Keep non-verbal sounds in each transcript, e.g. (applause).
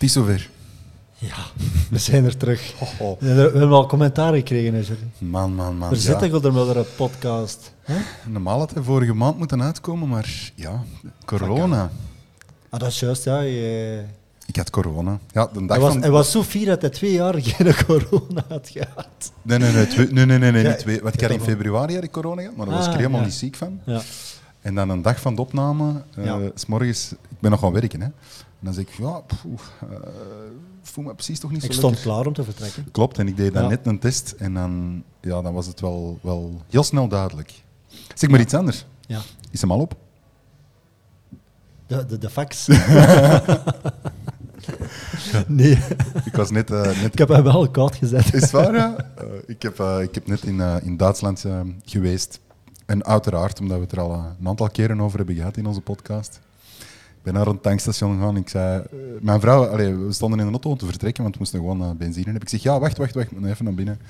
Het is zover. Ja, we zijn er terug. Oh, oh. We hebben al commentaar gekregen. Is er. Man, man, man. Er ja. zit toch wel een podcast. Hè? Normaal had hij vorige maand moeten uitkomen, maar ja, corona. Ah, dat is juist, ja. Je... Ik had corona. Ja, de dag Hij, was, van... hij was zo fier dat hij twee jaar (laughs) geen corona had gehad. Nee, nee, nee, twee- nee, nee, nee, nee, Ja, niet twee. Want ik ja, had in wel. februari had ik corona gehad, maar daar was ik Ah, er helemaal ja. niet ziek van. Ja. En dan een dag van de opname, Ja. s morgens, ik ben nog gaan werken, hè. En dan zeg ik, ja, eh, voel me precies toch niet zo Ik stond lekker. klaar om te vertrekken. Klopt, en ik deed dan Ja. net een test en dan, ja, dan was het wel, wel heel snel duidelijk. Zeg maar iets anders. Ja. Is hem al op? De, de, de fax. (laughs) (laughs) nee, Ik was net... eh, net ik heb hem wel koud gezet. Is het waar, ja? (laughs) Ik, heb, ik heb net in, in Duitsland geweest. En uiteraard, omdat we het er al eh, een aantal keren over hebben gehad in onze podcast. Ik ben naar een tankstation gegaan. Ik zei, eh, mijn vrouw, allee, we stonden in de auto om te vertrekken, want we moesten gewoon uh, benzine hebben. Ik zeg, ja, wacht, wacht, wacht, ik moet even naar binnen. Ik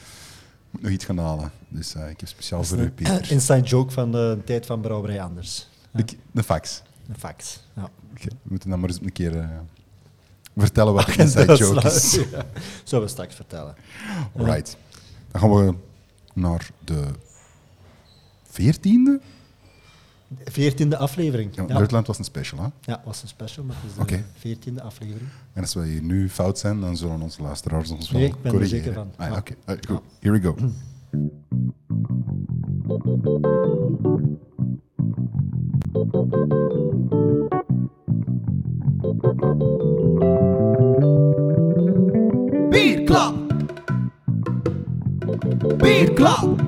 moet nog iets gaan halen. Dus eh, ik heb speciaal voor u, Pieter. Inside joke van de tijd van Brouwerij Anders. De, de fax. Een fax. Ja. We moeten dan maar eens een keer eh, vertellen wat (laughs) een In inside joke is. (laughs) ja. Zullen we straks vertellen. Right. Dan gaan we naar de veertiende. Veertiende aflevering. Ja, Ja, Duitsland was een special, hè? ja was een special, maar het is de Oké. veertiende aflevering. En als wij hier nu fout zijn, dan zullen onze luisteraars ons wel Nee, ik ben er corrigeren. zeker van. Ah, ja, oké. Ah, goed. Here we go. Bierklap. Bierklap.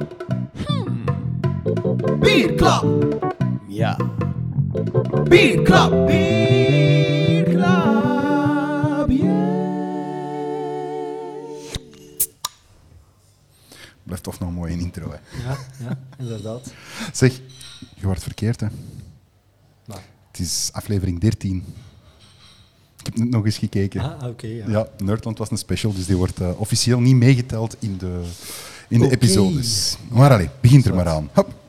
Bierklap. Ja. Bierklap. Bierklap. Blijft toch nog een mooie intro, hè. Ja, ja inderdaad. (laughs) Zeg, je wordt verkeerd, hè. Nou. Het is aflevering 13. Ik heb net nog eens gekeken. Ah, oké. ja. Ja, Nerdland was een special, dus die wordt eh, officieel niet meegeteld in de, in de episodes. Maar allee, begint er maar aan. Hop.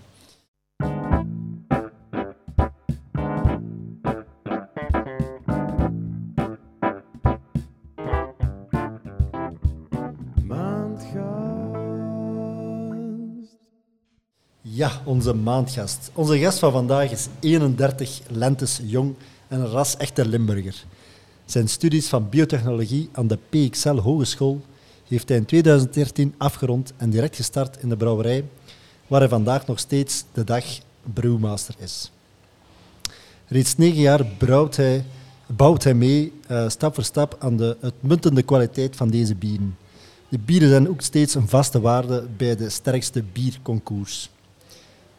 Onze maandgast. Onze gast van vandaag is 31 lentes jong en een ras-echte Limburger. Zijn studies van biotechnologie aan de PXL Hogeschool heeft hij in 2013 afgerond en direct gestart in de brouwerij, waar hij vandaag nog steeds de dag brewmaster is. Reeds negen jaar bouwt hij mee, eh, stap voor stap, aan de uitmuntende kwaliteit van deze bieren. De bieren zijn ook steeds een vaste waarde bij de sterkste bierconcours.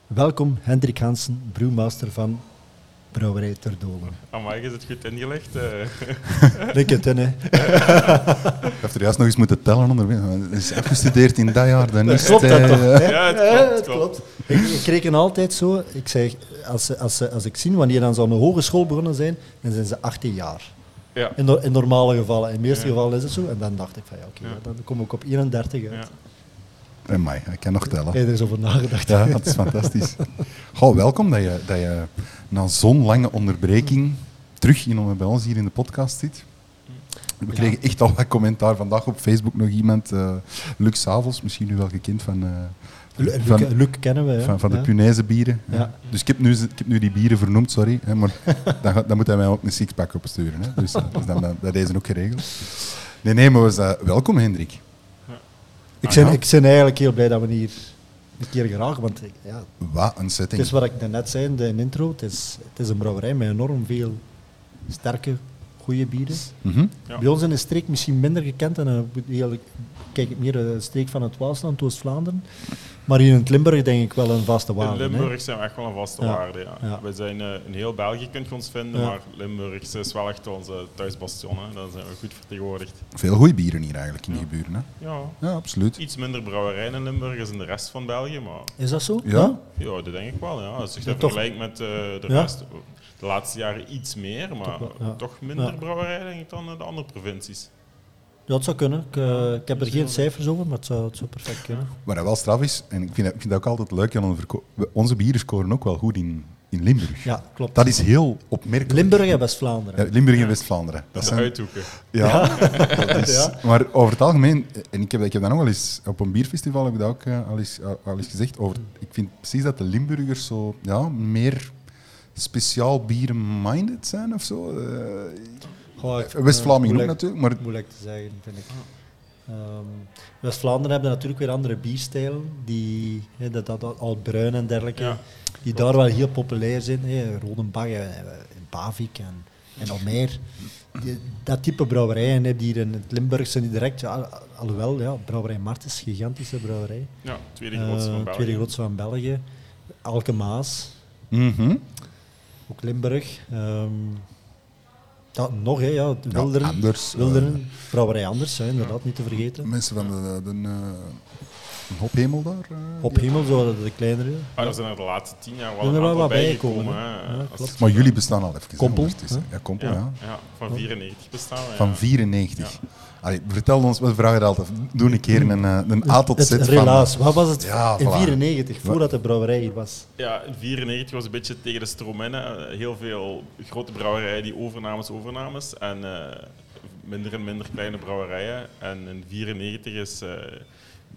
Welkom Hendrik Hansen, brewmaster van Brouwerij Terdolen. Amai, is het goed ingelegd? eh? (laughs) Lik het in, hè. Ik heb er juist nog eens moeten tellen onder. Het is afgestudeerd in dat jaar. Dan is Klopt het, dat eh, toch? hè? Ja, het Ja, klopt, het klopt. Ik, ik reken altijd zo. Ik zeg, als, ze- als, ze- als ik zie wanneer dan zo'n hogeschool begonnen zijn, dan zijn ze 18 jaar. Ja. In, no- in normale gevallen. In de meeste Ja. gevallen is het zo. En dan dacht ik van ja, oké, Ja. dan kom ik op 31 uit. En mij, ik kan nog tellen. Heb je er eens over nagedacht? Ja, dat is fantastisch. Goh, welkom dat je, dat je na zo'n lange onderbreking terug in, bij ons hier in de podcast zit. We kregen echt al wat commentaar vandaag op Facebook. Nog iemand, eh Luc Savels, misschien u wel gekend van, eh, Lu- Luc, kennen we. hè. van, van de Ja. Punaise bieren. Ja. Dus ik heb, nu, ik heb nu die bieren vernoemd, sorry. Hè, maar (laughs) dan, dan moet hij mij ook een sixpack opsturen. Hè. Dus, eh, dus dan, dan, dat is ook geregeld. Nee, nee, maar eh, welkom Hendrik. Ik, ben, ik ben eigenlijk heel blij dat we hier een keer geraken. Want ja, Wat een setting. Het is wat ik net zei in de intro. Het is, het is een brouwerij met enorm veel sterke, goede bieren. Mhm. Ja. Bij ons in de streek misschien minder gekend. En dan eigenlijk kijk ik meer de streek van het Waasland, Oost-Vlaanderen. Maar hier in het Limburg denk ik wel een vaste waarde. In hè. Limburg zijn we echt wel een vaste Ja. waarde. Ja. Ja. We zijn eh, in heel België kunt je ons vinden, Ja. maar Limburg is wel echt onze thuisbastion. Hè. Daar zijn we goed vertegenwoordigd. Veel goede bieren hier eigenlijk in die buren. Hè. Ja. Ja, absoluut. Iets minder brouwerijen in Limburg is in de rest van België, maar Is dat zo? Ja? ja, dat denk ik wel. Ja. Als je dat vergelijkt met eh, de Ja. rest, de laatste jaren iets meer, maar Toch wel, ja. toch minder Ja. brouwerijen denk ik dan eh, de andere provincies. Ja, het zou kunnen. Ik, eh, ik heb er geen cijfers over, maar het zou, het zou perfect kunnen. Waar dat wel straf is, en ik vind dat, ik vind dat ook altijd leuk, Jan, onze bieren scoren ook wel goed in, in Limburg. Ja, klopt. Dat is heel opmerkelijk. Limburg en West-Vlaanderen. Ja, Limburg en West-Vlaanderen. Dat is zijn- uithoeken. Ja, (laughs) dat is- Ja. maar over het algemeen, en ik heb, ik heb dat nog wel eens op een bierfestival heb ik dat ook eh, al, eens, al eens gezegd. Over, ik vind precies dat de Limburgers zo ja, meer speciaal bier-minded zijn of zo. Eh, Ik- West-Vlamingen ook natuurlijk, maar Moeilijk te zeggen, vind ik. Ehm, West-Vlaanderen hebben natuurlijk weer andere bierstijlen, die, hè, dat, dat, dat al bruin en dergelijke, Ja, die daar wel heel populair zijn. Hè. Rodenbach en, en Bavik en, en al meer. Die- dat type brouwerijen heb je hier in het Limburg zijn direct, ja, al- alhoewel, ja, brouwerij Martens, gigantische brouwerij. Ja, tweede grootste Eh, van België. tweede grootste van België. Alkemaas, mhm. ook Limburg. Ehm, ja, nog, hè, ja, Wilderen. anders, Wilderen, brouwerij anders, hè, inderdaad, niet te vergeten. mensen van de, de, de, een hophemel daar. eh, Op die- Hemel, zo de, de kleinere. Ah, er zijn er de laatste tien jaar wel een wel bijgekomen. bijgekomen. Ja. Maar jullie bestaan al even. Kompel, hè? Ja, Kompel, Ja, ja. ja, van 94 bestaan we. Van ja. 94. Allee, vertel ons, we vragen het altijd. Doe een keer een, eh, een A tot Z Het van... relaas, wat was het Ja, in voilà. 94, voordat de brouwerij hier was? Ja, in 94 was een beetje tegen de stroom in. Heel veel grote brouwerijen die overnames, overnames. En eh, minder en minder kleine brouwerijen. En in 94 is eh,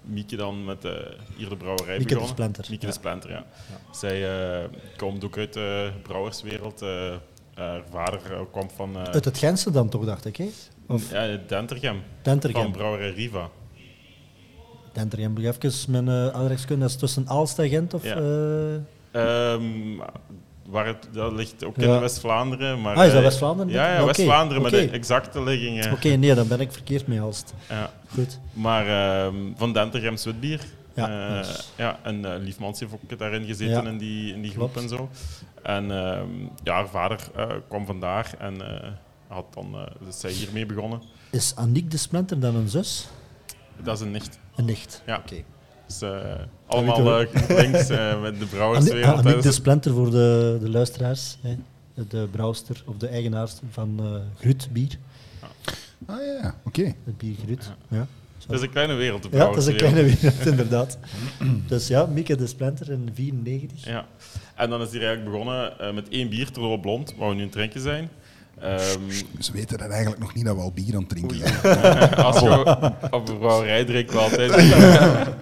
Mieke dan met eh, hier de brouwerij Mieke de begonnen. Splinter, Mieke ja. de Splinter, ja. Zij eh, komt ook uit de brouwerswereld. eh, vader eh, kwam van eh, Uit het Gentse dan toch, dacht ik, hè? Of ja, Dentergem, van Dentergem. brouwerij Riva. Dentergem, even mijn uh, dat is tussen Aalst en Gent, of... Ja. eh, Ehm, waar het, dat ligt ook Ja. in West-Vlaanderen. maar, Ah, is dat West-Vlaanderen? Ja, ja West-Vlaanderen, maar de exacte ligging. Oké, nee, dan ben ik verkeerd mee Aalst. Ja. Goed. Maar ehm, van Dentergem Zwitbier. Ja, ja, en eh Liefmans heeft ook daarin gezeten Ja. in die, in die groep Klopt. en zo. En ehm, ja, haar vader eh, kwam vandaar en eh, had dan, eh, is zij hiermee begonnen. Is Aniek de Splinter dan een zus? Dat is een nicht. Een nicht. Ja. Oké. Dus allemaal links eh, met de brouwerswereld. Aniek hè. de Splinter voor de, de luisteraars. Hè? De brouwster of de eigenaarster van eh Grut bier. Ah ja, oké. Het bier Grut. Ja. Het is een kleine wereld, de Ja, dat is een kleine wereld, (laughs) inderdaad. dus ja, Mieke de Splinter in 94. Ja. En dan is hij eigenlijk begonnen eh, met één bier, Trollo Blond, waar we nu het drinken zijn. Ehm, Dus we weten dan eigenlijk nog niet dat we al bier aan het drinken zijn. (laughs) als je op de brouwerij drinken we altijd. (laughs)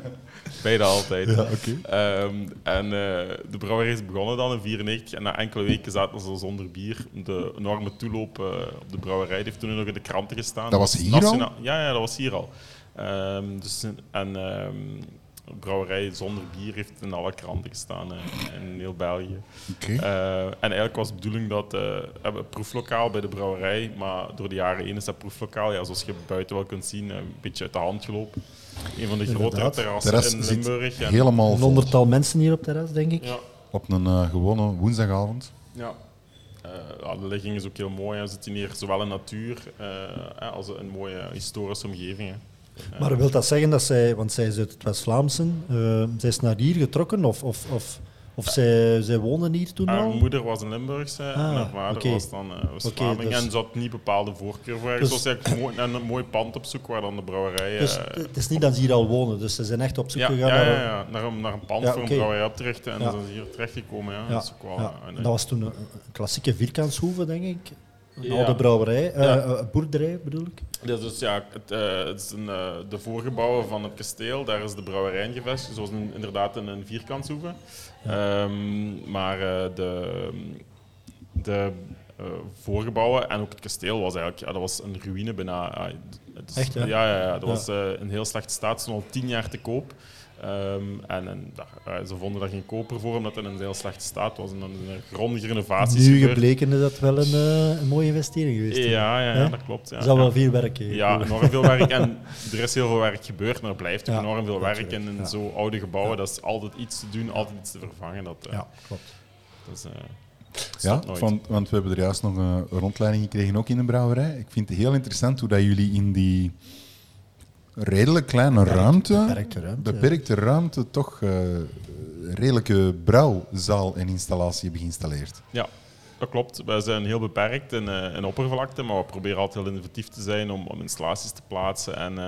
Beide altijd. Ja. Ehm, en eh, de brouwerij is begonnen dan in 94 en na enkele weken zaten ze zonder bier. De enorme toeloop eh, op de brouwerij die heeft toen nog in de kranten gestaan. Dat was hier al? Ja, ja, dat was hier al. Ehm, dus, en ehm, de brouwerij zonder bier heeft in alle kranten gestaan in heel België. Eh, en eigenlijk was de bedoeling dat eh, we hebben een proeflokaal bij de brouwerij, maar door de jaren heen is dat proeflokaal, ja, zoals je buiten wel kunt zien, een beetje uit de hand gelopen. Een van de grotere Inderdaad. terrassen in Limburg. En, helemaal Een honderdtal mensen hier op terras, denk ik. ja, Op een eh, gewone woensdagavond. ja. Eh, ja, de ligging is ook heel mooi. We zitten hier zowel in natuur eh, als een mooie historische omgeving. hè. Maar wil dat zeggen dat zij, want zij is uit het West-Vlaamse, eh, zij is naar hier getrokken of, of, of, of zij, zij woonde hier toen Haar al? moeder was een Limburgse en Ah, haar vader was dan uh, West-Vlaming. Dus- En ze had niet bepaalde voorkeur voor haar. Dus- was eigenlijk mooi, naar een mooi pand op zoek waar dan de brouwerij... Dus eh, het is niet dat ze hier al wonen, dus ze zijn echt op zoek ja, gegaan ja, naar... ja, ja, naar, een, naar een pand voor een brouwerij op te richten. En dan zijn ze hier terechtgekomen. Ja. Ja, Dat is ook wel, ja. een- Dat was toen een, een klassieke vierkantshoeve, denk ik. Een Ja. oude brouwerij, eh, Ja. eh, boerderij bedoel ik. Ja, dus ja, het, eh, het is een, de voorgebouwen van het kasteel, daar is de brouwerij in gevestigd, zoals een, inderdaad in een vierkantshoeve. Ehm, maar de, de voorgebouwen en ook het kasteel was eigenlijk ja, dat was een ruïne bijna. Ah, is- Echt? Ja, ja, ja, dat Ja. was eh, in heel slechte staat, stond al tien jaar te koop. Ehm, en en daar- eh, ze vonden daar geen koper voor, omdat het in een heel slechte staat was. En dan zijn er grondige renovaties Nu gebeurd. gebleken is dat wel een, eh, een mooie investering geweest. Ja, ja, dat klopt. Ja, Er zal ja. wel veel werk geven. Ja, enorm veel werk. En (laughs) er is heel veel werk gebeurd, maar er blijft ook Ja, enorm veel werk natuurlijk, in, zo oude gebouwen. Ja. Dat is altijd iets te doen, altijd iets te vervangen. Dat, eh, Ja, klopt. dat is, eh, Ja, want, want we hebben er juist nog een rondleiding gekregen, ook in de brouwerij. Ik vind het heel interessant hoe dat jullie in die redelijk kleine ruimte, beperkte ruimte, beperkte ruimte, toch eh, redelijke brouwzaal en installatie hebben geïnstalleerd. Ja, dat klopt. Wij zijn heel beperkt in, eh, in oppervlakte, maar we proberen altijd heel innovatief te zijn om, om installaties te plaatsen. En eh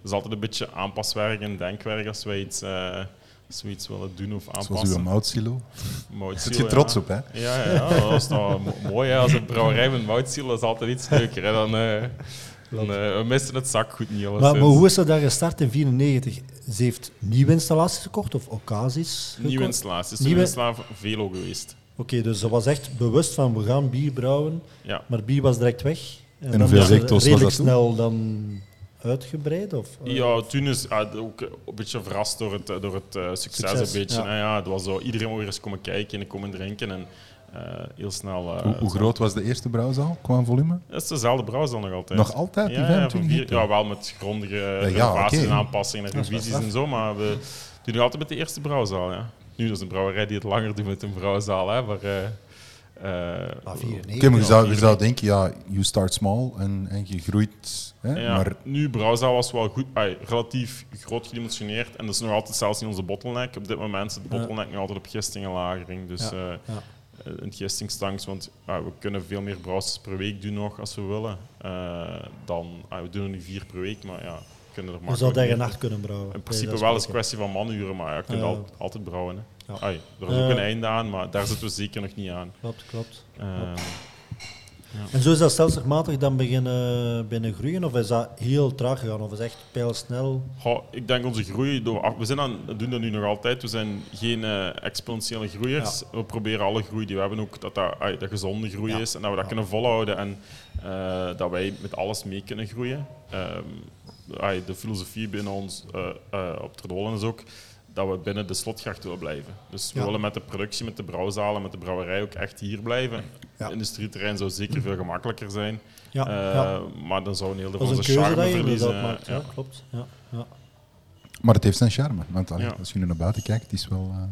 er is altijd een beetje aanpaswerk en denkwerk als wij iets, eh, zoiets willen doen of Zoals aanpassen. uw moutsilo. Moutsilo, Zit je ja. trots op, hè? Ja, ja, ja, dat is nou mo- mooi. Hè. Als een brouwerij met moutsiel is altijd iets leuker. Hè. Dan, eh, dan eh, we missen het zakgoed niet. Maar, maar hoe is dat dan gestart in 1994? Ze heeft nieuwe installaties gekocht of occasies Nieuwe installaties. Nieuwe- Nieuwe installatie Velo geweest. Oké, dus ze was echt bewust van we gaan bier brouwen, Ja. maar bier was direct weg. En, En dan hoeveel is ze was redelijk dat toen? snel dan uitgebreid? Of, eh, Ja, toen is ah, ook een beetje verrast door het, door het succes, Succes, een beetje. ja. hè. Ja, het was zo, iedereen weer eens komen kijken en komen drinken. En heel snel... eh, Hoe, groot was de eerste brouwzaal qua volume? Dat is dezelfde brouwzaal nog altijd. Nog altijd, die ja, ja, van 25 vier- ja, wel met grondige ja, renovaties en aanpassingen en is revisies en zo, maar we doen nog altijd met de eerste brouwzaal. Ja. Nu is het een brouwerij die het langer doet met een brouwzaal, hè, maar... eh, eh, Ah, 94. Oké, maar je zou, je zou denken, ja, you start small en, en je groeit. Hè? Ja, Maar nu, Brouwzaal was wel goed, relatief groot gedimensioneerd. En dat is nog altijd zelfs niet onze bottleneck. Op dit moment zit de Ja. bottleneck nog altijd op gisting en lagering. Dus Ja, eh ja. Eh, in het gistingstanks, want ah, we kunnen veel meer brouwers per week doen nog als we willen. Eh, dan, ah, we doen er nu vier per week, maar ja, we kunnen er Je maar zou dag en nacht kunnen brouwen. In principe Nee, wel, is een kwestie van manuren, maar ja, je kunt al- altijd brouwen. Hè. Ja. Ai, er is ook Eh. een einde aan, maar daar zitten we zeker nog niet aan. Klopt, klopt. En zo is dat stelselmatig dan beginnen, binnen groeien? Of is dat heel traag gegaan? Of is echt pijlsnel? Goh, ik denk onze groei, door, af- we zijn aan, doen dat nu nog altijd, we zijn geen eh, exponentiële groeiers. We proberen alle groei die we hebben ook, dat dat, gezonde groei Ja. is en dat we dat kunnen volhouden en eh, dat wij met alles mee kunnen groeien. Ehm, de filosofie binnen ons eh, op Terdolen is ook dat we binnen de slotgracht willen blijven. Dus we willen met de productie, met de brouwzalen, met de brouwerij ook echt hier blijven. Ja. Het industrieterrein zou zeker veel gemakkelijker zijn, Ja, eh, ja. maar dan zou een heel deel dat van dat charme verliezen. maakt. Ja, Ja. klopt. Ja, ja. Maar het heeft zijn charme. Want allee, Ja. als je nu naar buiten kijkt, het is wel... eh,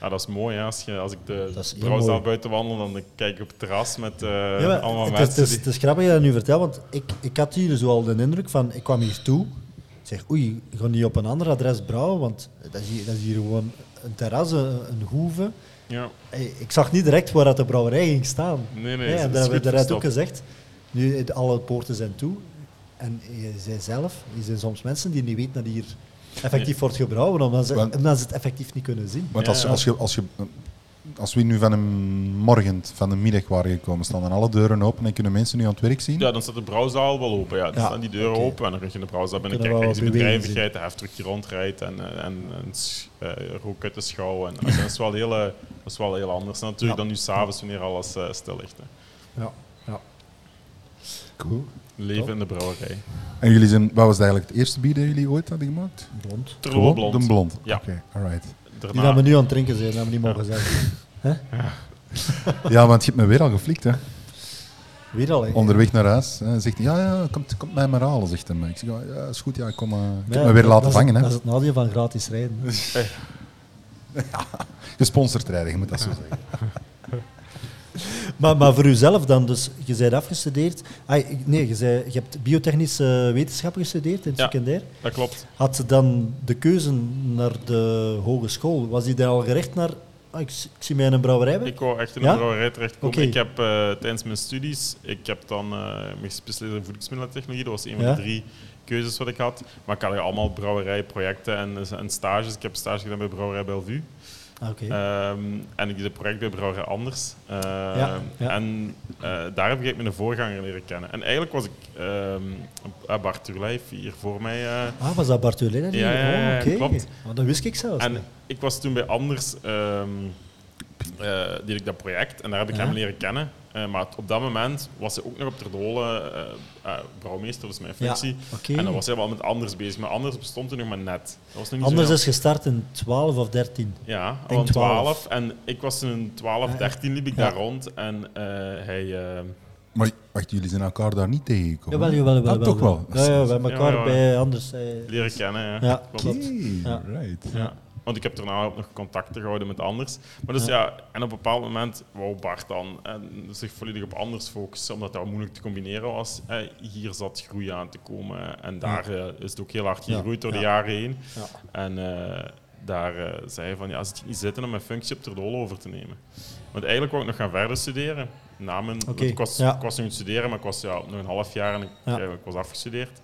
Ja, dat is mooi. Hè? Als, je, als ik de brouwzaal mooi. buiten wandel, dan kijk ik op het terras met eh, Ja, maar allemaal het, mensen. het, is, het is grappig dat je dat nu vertelt, want ik, ik had hier zo al de indruk van, ik kwam hier toe, ik zeg, oei, ik ga niet op een ander adres brouwen, want dat is hier, dat is hier gewoon een terras, een, een hoeve. Ja. Hey, Ik zag niet direct waar dat de brouwerij ging staan. Nee, nee, en dat hebben we daaruit ook gezegd. Nu, alle poorten zijn toe. En je zei zelf, er zijn soms mensen die niet weten dat hier effectief wordt gebrouwen, omdat ze, omdat ze het effectief niet kunnen zien. Want als, als, je, als, je, als we nu van een morgen, van een middag waren gekomen, staan dan alle deuren open en kunnen mensen nu aan het werk zien? Ja, dan staat de brouwzaal wel open. Ja. Dan Ja, staan die deuren open en dan kun je in de brouwzaal binnen Kijk je wel de bedrijvigheid, de heftruck die rondrijdt en, eh, en, en s- eh, rook uit de schouw. En, dat, is wel heel, eh, dat is wel heel anders natuurlijk Ja. dan nu s'avonds wanneer alles eh, stil ligt. Hè. Ja, ja. Cool. Leven Top. in de brouwerij. En jullie zijn, wat was eigenlijk het eerste bier dat jullie ooit hadden gemaakt? Blond. Terwijl blond. De blond. Ja. Oké, alright. Die Daarna, dat we nu aan het drinken zijn, dat hebben we niet mogen zeggen. (laughs) Ja, want je hebt me weer al geflikt, hè. Weer al, hè? Onderweg naar huis. Hè. Zegt hij, ja, ja, komt, komt mij maar halen, zegt hij. Ik zeg, ja, ja, is goed, ja, ik, kom, eh, ik heb Ja, me weer laten vangen, hè. Dat is het nadeel van gratis rijden. (laughs) Gesponsord rijden, je moet dat zo zeggen. (laughs) (laughs) Maar, maar voor uzelf dan, dus je bent afgestudeerd. Ah, nee, je, zei, je hebt biotechnische wetenschappen gestudeerd in het Ja. secundair. dat klopt. Had ze dan de keuze naar de hogeschool? Was die dan al gericht naar, ah, ik, ik zie mij in een brouwerij? Ik wou echt in Ja? een brouwerij terechtkomen. Oké. Ik heb eh, tijdens mijn studies, ik heb dan eh me gespecialiseerd in voedingsmiddelentechnologie. Dat was een van Ja? de drie keuzes wat ik had. Maar ik had allemaal brouwerijprojecten en, en stages. Ik heb stage gedaan bij Brouwerij Bellevue. Ehm, en ik een project bij Brouwerij Anders. Ehm, Ja, ja. En eh, daar heb ik mijn voorganger leren kennen. En eigenlijk was ik, uh, Bart Turlijf hier voor mij... eh, ah, was dat Bart Ulijn? Ja, ja, ja, oh, klopt. Oh, dat wist ik zelfs En niet. ik was toen bij Anders, eh, deed ik dat project en daar heb ik Ja. hem leren kennen. Eh, maar op dat moment was hij ook nog op Terdolen eh eh, brouwmeester, dat is mijn Ja, functie. En dan was hij wel met Anders bezig. Maar Anders bestond toen nog maar net. Dat was nog niet Anders zo is gestart in 12 of 13. Ja, een 12. 12. En ik was een 12, Ja. 13 liep ik Ja. daar rond. En eh, hij... eh, Maar wacht, jullie zijn elkaar daar niet tegengekomen? Jawel, jawel, jawel. Ah, toch wel? Ja, ja, we hebben elkaar bij Anders. eh, leren kennen, ja. Ja. Oké, right. Ja. Want ik heb daarna ook nog contacten gehouden met anders. Maar dus ja, en op een bepaald moment wou Bart dan en zich volledig op anders focussen, omdat dat moeilijk te combineren was. Eh, hier zat groei aan te komen en daar eh, is het ook heel hard gegroeid door de ja. jaren heen. Ja. En eh, daar eh, zei hij van, ja, als het niet zitten om mijn functie op Terdol over te nemen. Want eigenlijk wou ik nog gaan verder studeren. Na mijn, ik, was, ja. ik was nog aan het studeren, maar ik was ja, nog een half jaar en ik, Ja. ik was afgestudeerd.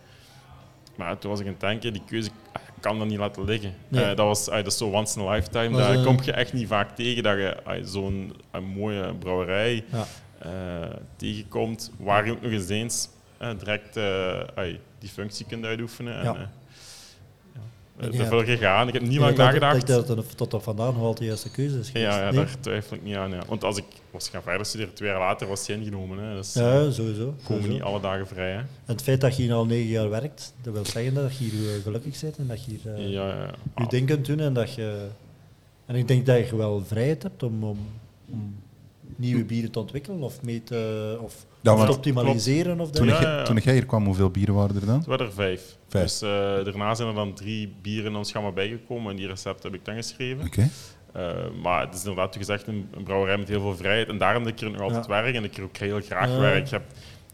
Maar toen was ik een tanker, die keuze ah, ik kan dat niet laten liggen. Nee. Eh, dat, was, dat is zo once in a lifetime. Was, Daar eh, kom je echt niet vaak tegen dat je ah, zo'n mooie brouwerij Ja. eh, tegenkomt, waar je ook nog eens eens direct die functie kunt uitoefenen. En, Ja. Eh, ja. Eh, gegaan. Ik heb niet lang denk nagedacht. dat ik dat het tot op vandaag nog altijd de juiste keuze is geweest. Ja, ja Nee? daar twijfel ik niet aan. Ja. Want als ik was gaan verder studeren, twee jaar later, was hij ingenomen. Hè. Dus Ja, sowieso. komen sowieso. niet alle dagen vrij. Hè. En het feit dat je hier al negen jaar werkt, dat wil zeggen dat je hier eh, gelukkig bent en dat je hier eh, Ja, ja. je Ah, ding kunt doen en dat je... En ik denk dat je wel vrijheid hebt om, om, om nieuwe bieren te ontwikkelen of mee te, of, Ja, of want te optimaliseren of Toen, ik, ja, toen jij hier kwam, hoeveel bieren waren er dan? Het waren er vijf. Vijf. Dus eh, daarna zijn er dan drie bieren in ons gamma bijgekomen en die recepten heb ik dan geschreven. Oké. Eh, maar het is inderdaad gezegd een, een brouwerij met heel veel vrijheid. En daarom dat ik er nog altijd Ja. werk en ik er ook heel graag werk. Ik, heb,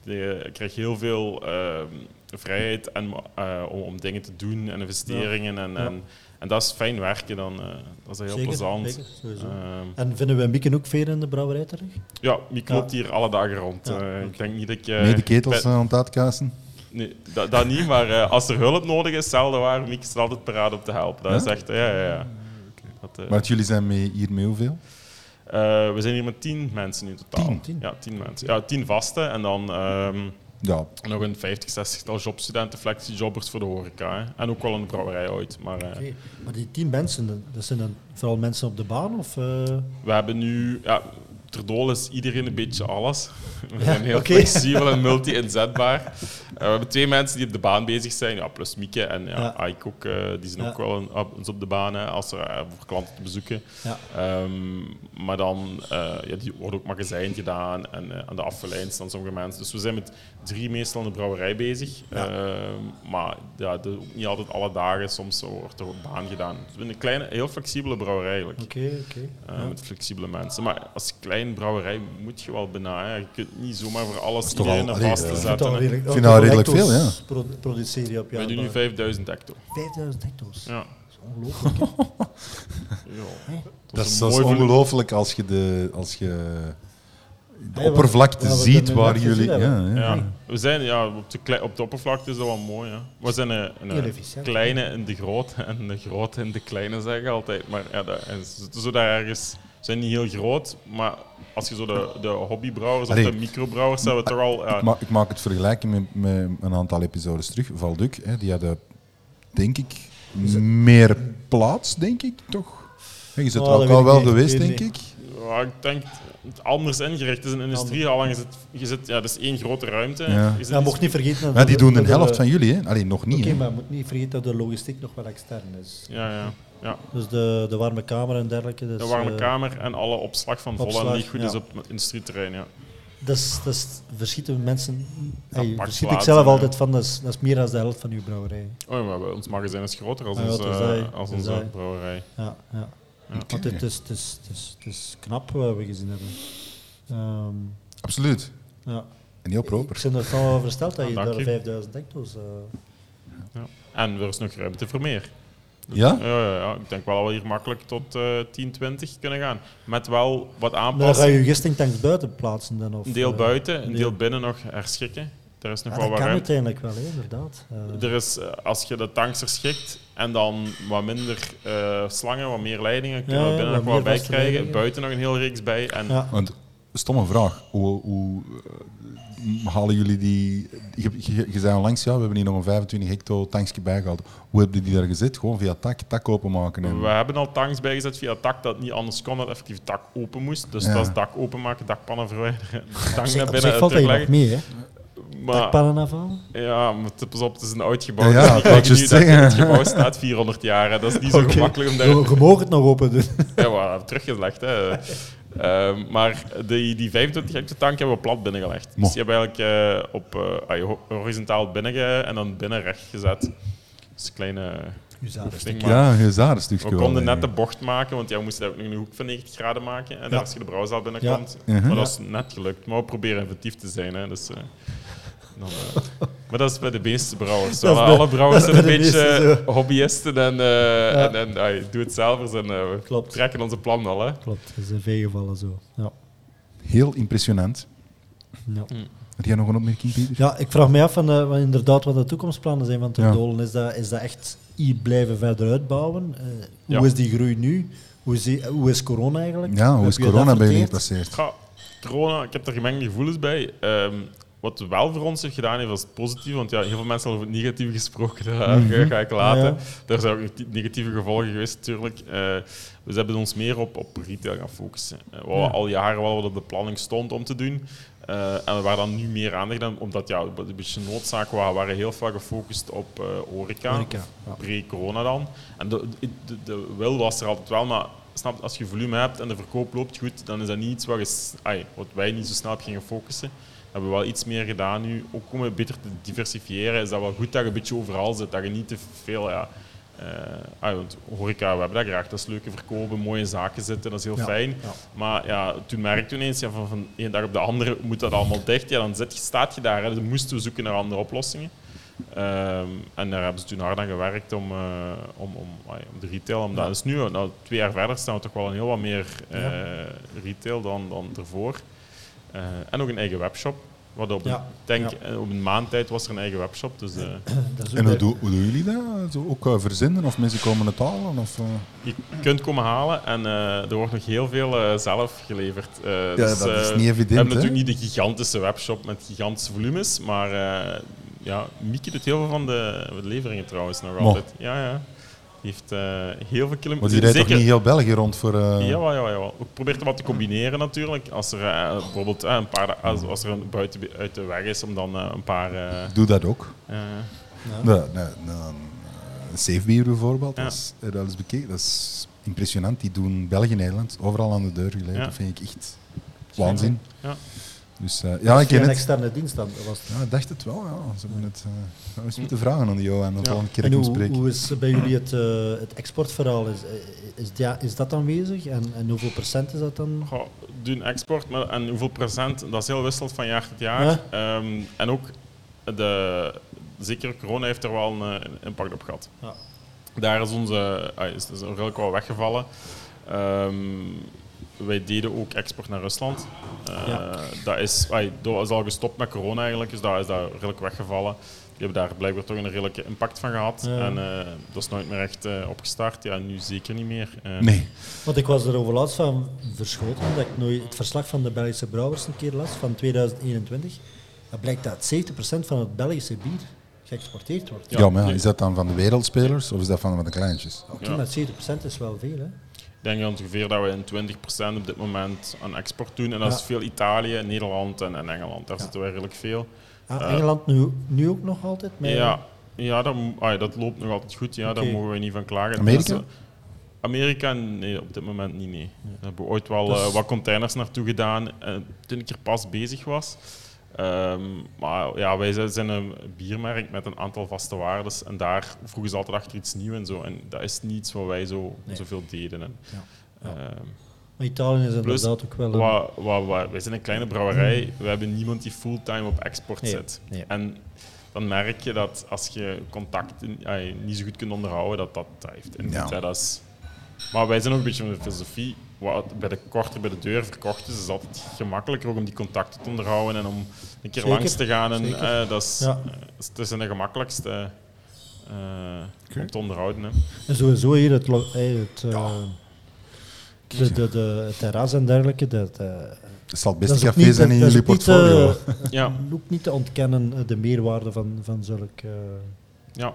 de- ik krijg heel veel ehm, vrijheid en, eh, om, om dingen te doen en investeringen. En, Ja. en, en dat is fijn werken dan. eh, dat is heel Zeker, plezant. zeker. Ehm, En vinden we Mieke ook veel in de brouwerij terecht? ja, Miek Ja. loopt hier alle dagen rond. Ja, Eh. Ik denk niet dat ik... eh, Mee de ketels aan het uitkassen? Nee, dat, dat niet, maar eh, als er hulp nodig is, zelden waar, Miek is altijd paraat om te helpen. Dat Ja? is echt, ja, ja, ja. Dat, eh, Maar jullie zijn mee, hier mee hoeveel? eh, we zijn hier met tien mensen in totaal. Tien? Tien. Ja, tien mensen. Ja, tien vaste en dan ehm, Ja, nog een 50, 60 tal jobstudenten, flexiejobbers voor de horeca. Hè. En ook wel een brouwerij ooit. Maar eh. Maar die tien mensen, dat zijn dan vooral mensen op de baan? Of, eh, we hebben nu... Ja, ter doel is iedereen een beetje alles. (laughs) We Ja, zijn heel flexibel en multi-inzetbaar. (laughs) Eh, we hebben twee mensen die op de baan bezig zijn, ja, plus Mieke en ja, Ja. Ike ook. eh, die zijn Ja. ook wel een, op, eens op de baan hè, als er, voor klanten te bezoeken. ja. Ehm, maar dan uh, ja, die wordt ook magazijn gedaan en uh, aan de afgeleid staan sommige mensen. Dus we zijn met drie meestal in de brouwerij bezig. Ja. Um, maar ja, de, ook niet altijd alle dagen, soms wordt er op baan gedaan. Dus we zijn een kleine, heel flexibele brouwerij eigenlijk. Oké, oké. Uh, Ja. Met flexibele mensen. Maar als klein brouwerij moet je wel bijna. hè. Je kunt niet zomaar voor alles is iedereen al- vast te eh, Ik vind zetten. dat hè. redelijk- Ik vind dat redelijk veel, ja. pro- Produceer je op jaar. doen nu 5000 hecto. 5000 hecto's. Ja. Dat is ongelooflijk. (laughs) Ja. dat is, dat is ongelooflijk als je de, als je de oppervlakte ziet waar jullie... Ja, hebben. ja. Ja, we zijn ja, op, de klei- op de oppervlakte is dat wel mooi. Ja. We zijn een, kleine in de grote en de grote in de kleine, zeg ik altijd. Maar ja, dat, en ze zitten zo daar ergens. We zijn niet heel groot, maar als je zo de, de hobbybrouwers of Allee. de microbrouwers hebben we toch al. Ja, Ik, ma- ik maak het vergelijken met, met een aantal episodes terug. Valduk, hè, die hadden, denk ik, meer plaats, denk ik, toch? Hè, Je zit Oh, er dat ook al wel geweest, denk ik. Ja, ik denk het anders ingericht. Het is een industriehaal en je zit, je zit, ja, dat is één grote ruimte. Ja. Ja, mocht niet vergeten... dat Maar die de- doen de helft van jullie, hè? Alleen nog niet. Oké, maar je moet niet vergeten dat de logistiek nog wel extern is. ja, ja, ja. Dus de, de warme kamer en dergelijke. Dus, De warme eh, kamer en alle opslag van vol en opslag, liquid ja. is op het industrieterrein. Ja. Dat is, dat is, verschieten mensen... Hey, verschiet ik zelf ja. altijd van, dat is, dat is meer dan de helft van uw brouwerij. Oh, maar ons magazijn is groter als, Ah, ja, onze, als onze brouwerij. Ja, ja. Ja. Want het is, het, is, het, is, het is knap wat we gezien hebben. Ehm, Absoluut. ja. En heel Ik proper. ben er van oversteld dat je daar je. 5000 hecto's... eh Ja. En er is nog ruimte voor meer. Ja? Ja, ja, ja. Ik denk wel dat we hier makkelijk tot eh 10, 20 kunnen gaan. Met wel wat maar dan ga aanpassingen. je je gistingtanks buiten plaatsen dan? Of, Een deel eh, buiten, een een deel deel- binnen nog herschikken. Er is nog Ja, wel dat wat kan ruimte. uiteindelijk wel, hè, inderdaad. Eh, Er is, eh, als je de tanks herschikt en dan wat minder eh, slangen, wat meer leidingen, kunnen Ja, we ja, binnen nog wat bij krijgen. leidingen. Buiten nog een heel reeks bij. En ja. Want, stomme vraag. Hoe, hoe halen jullie die... Je, je, je zei al langs, ja, we hebben hier nog een 25 hecto tankje bijgehaald. Hoe hebben die daar gezet? Gewoon via tak, tak openmaken. En... We hebben al tanks bijgezet via tak dat het niet anders kon, dat effectief dak open moest. Dus Ja. dat is dak openmaken, dakpannen verwijderen, (laughs) tank zich- naar binnen terugleggen. mee, hè? Maar, Dakpannen afhalen? ja, maar het- pas op, het is een oud gebouw. Ja, ja, ik het nu dat het gebouw staat 400 jaar. hè. Dat is niet zo gemakkelijk om daar... Je, je mag het nog open doen. Ja, we hebben teruggelegd. Hè. Ehm, maar die, die 25 hectare tank hebben we plat binnengelegd. Mo. Dus die hebben we eigenlijk eh, op, eh, ah, ho- horizontaal binnen en dan binnen recht gezet. Dus een kleine oefening. Maar Ja, stukje we konden net de bocht maken, want ja, we moesten ook nog een hoek van 90 graden maken. En Ja. als je de brouwzaal binnenkomt. Ja. Maar dat is net gelukt. Maar we proberen inventief te zijn. Hè. Dus, eh, dan, eh, maar dat is bij de meeste brouwers. Bij- alle brouwers zijn een beetje meeste hobbyisten en, eh en, en doe het zelfers. En, eh, we Klopt. trekken onze plan al. Hè. Klopt, dat is in veel gevallen zo. Ja. Heel impressionant. Ja. Had jij nog een opmerking, Pieter? Ja, ik vraag me af van, eh, wat inderdaad wat de toekomstplannen zijn van Ja. Terdolen. Is, dat, is dat echt hier blijven verder uitbouwen? Eh, hoe Ja. is die groei nu? Hoe is, die- hoe is corona eigenlijk? Ja, hoe Heb is corona bij jullie gepasseerd? Ga, corona, ik heb er gemengde gevoelens bij. Ehm, wat wel voor ons heeft gedaan heeft, was positief. Want ja, heel veel mensen hebben over het negatieve gesproken. Dat ga- ga ik laten. Ja. Daar zijn ook negatieve gevolgen geweest, natuurlijk. Eh, we hebben ons meer op, op retail gaan focussen. Eh, wat Ja. al jaren wel wat op de planning stond om te doen. Eh, en we waren dan nu meer aandacht aan, omdat ja, een beetje noodzaak was. We waren heel veel gefocust op horeca, pre-corona dan. En de, de, de wil was er altijd wel, maar snap, als je volume hebt en de verkoop loopt goed, dan is dat niet iets wat, je, ai, wat wij niet zo snel op gingen focussen. Dat hebben we wel iets meer gedaan nu. Ook om het beter te diversifiëren, is dat wel goed dat je een beetje overal zit. Dat je niet te veel... Ja, ah, want horeca, we hebben dat graag. Dat is leuke verkopen, mooie zaken zitten, dat is heel Ja, fijn. ja. Maar ja, toen merkte ik ineens, ja, van, van één dag op de andere moet dat allemaal dicht. Ja, dan zit, je- staat je daar. Hè. Dus moesten we zoeken naar andere oplossingen. Ehm, en daar hebben ze toen hard aan gewerkt om, eh, om, om, om de retail. Omdat, Dus nu, nou, twee jaar verder, staan we toch wel een heel wat meer eh, retail dan, dan ervoor. Eh, en ook een eigen webshop. Wat op, Ja, denk, ja. eh, op een maand tijd was er een eigen webshop. Dus eh, (clears throat) En hoe, hoe doen jullie dat? Zo ook eh, verzinnen of mensen komen het halen? Of, je kunt komen halen en eh, er wordt nog heel veel eh, zelf geleverd. Eh, Ja, dus, dat is niet We evident, hebben hè? natuurlijk niet de gigantische webshop met gigantische volumes, maar eh ja, Mieke doet heel veel van de, leveringen trouwens nog Mo. altijd. Ja, ja. Die heeft eh, heel veel Maar kilometers. die rijdt toch Zeker- niet heel België rond voor... eh, Jawel, jawel, jawel. Ik probeer er wat te combineren natuurlijk. Als er eh, bijvoorbeeld een paar, als, als er een buiten uit de weg is, om dan een paar. eh, Ik doe dat ook. eh, Nee, nee, nee, eh, Safebeer bijvoorbeeld, Ja. dat, is, dat is bekeken. Dat is impressionant. Die doen België, Nederland, overal aan de deur gelegd. Ja. Dat vind ik echt waanzin. Ja. Dus eh, ja, ik ken een het. externe dienst dan. Was het. Ja, ik dacht het wel. Ja. Ze hebben het, eh, we eens moeten vragen aan die Johan. Dat Ja. we een keer hoe, spreken. hoe is bij jullie het, eh, het exportverhaal? Is, is, ja, is dat aanwezig? En, en hoeveel procent is dat dan? Goh, doen export maar, en hoeveel procent, dat is heel wisselend van jaar tot jaar. Ja. Ehm, en ook, de, zeker corona heeft er wel een, een impact op gehad. Ja. Daar is onze, ah, is, is redelijk wel weggevallen. Ehm, wij deden ook export naar Rusland. Eh, Ja. Dat is, ah, dat is al gestopt met corona eigenlijk, dus dat is daar redelijk weggevallen. Die hebben daar blijkbaar toch een redelijke impact van gehad. Ja. En eh, dat is nooit meer echt eh, opgestart. Ja, nu zeker niet meer. Nee. Want ik was er over laatst van verschoten dat ik nooit het verslag van de Belgische brouwers een keer las van 2021. Dat blijkt dat 70% van het Belgische bier geëxporteerd wordt. Ja, Ja, maar is dat dan van de wereldspelers of is dat van de kleintjes? Oké, Ja. maar 70% is wel veel, hè? Ik denk ongeveer dat we in 20% op dit moment aan export doen. En dat Ja. is veel Italië, Nederland en, en Engeland. Daar Ja. zitten we redelijk veel. Ah, Eh, Engeland nu, nu ook nog altijd? Met, Ja, ja dat, ah, dat loopt nog altijd goed. Ja. Daar mogen we niet van klagen. Amerika? Dus, eh, Amerika? Nee, op dit moment niet. Nee. Daar hebben we ooit wel Dus- eh, wat containers naartoe gedaan toen ik er pas bezig was. Ehm, maar ja, wij zijn- een biermerk met een aantal vaste waardes. En daar vroegen ze altijd achter iets nieuws en zo. En dat is niets wat wij zo, Nee. zoveel deden. En, Ja. Ja. ehm, Maar Italië is Plus, inderdaad ook wel... een- Wa- wa- wa- wij zijn een kleine brouwerij. We hebben niemand die fulltime op export Nee, zit. nee. En dan merk je dat als je contacten eh, niet zo goed kunt onderhouden, dat dat, dat heeft invloed. Ja. hè. Dat is, maar wij zijn ook een beetje van de filosofie. Wat bij de korter bij de deur verkocht is, is het altijd gemakkelijker ook om die contacten te onderhouden en om een keer Zeker, langs te gaan. En, eh, dat is, Ja. eh, het is de gemakkelijkste eh, om te onderhouden. Hè. En sowieso hier het, eh, het, de, de, de, het terras en dergelijke, dat, eh, Het zal het dat beste is ook café niet- zijn in jullie portfolio. (laughs) Ja. ook niet te ontkennen de meerwaarde van, van zulke... eh, Ja.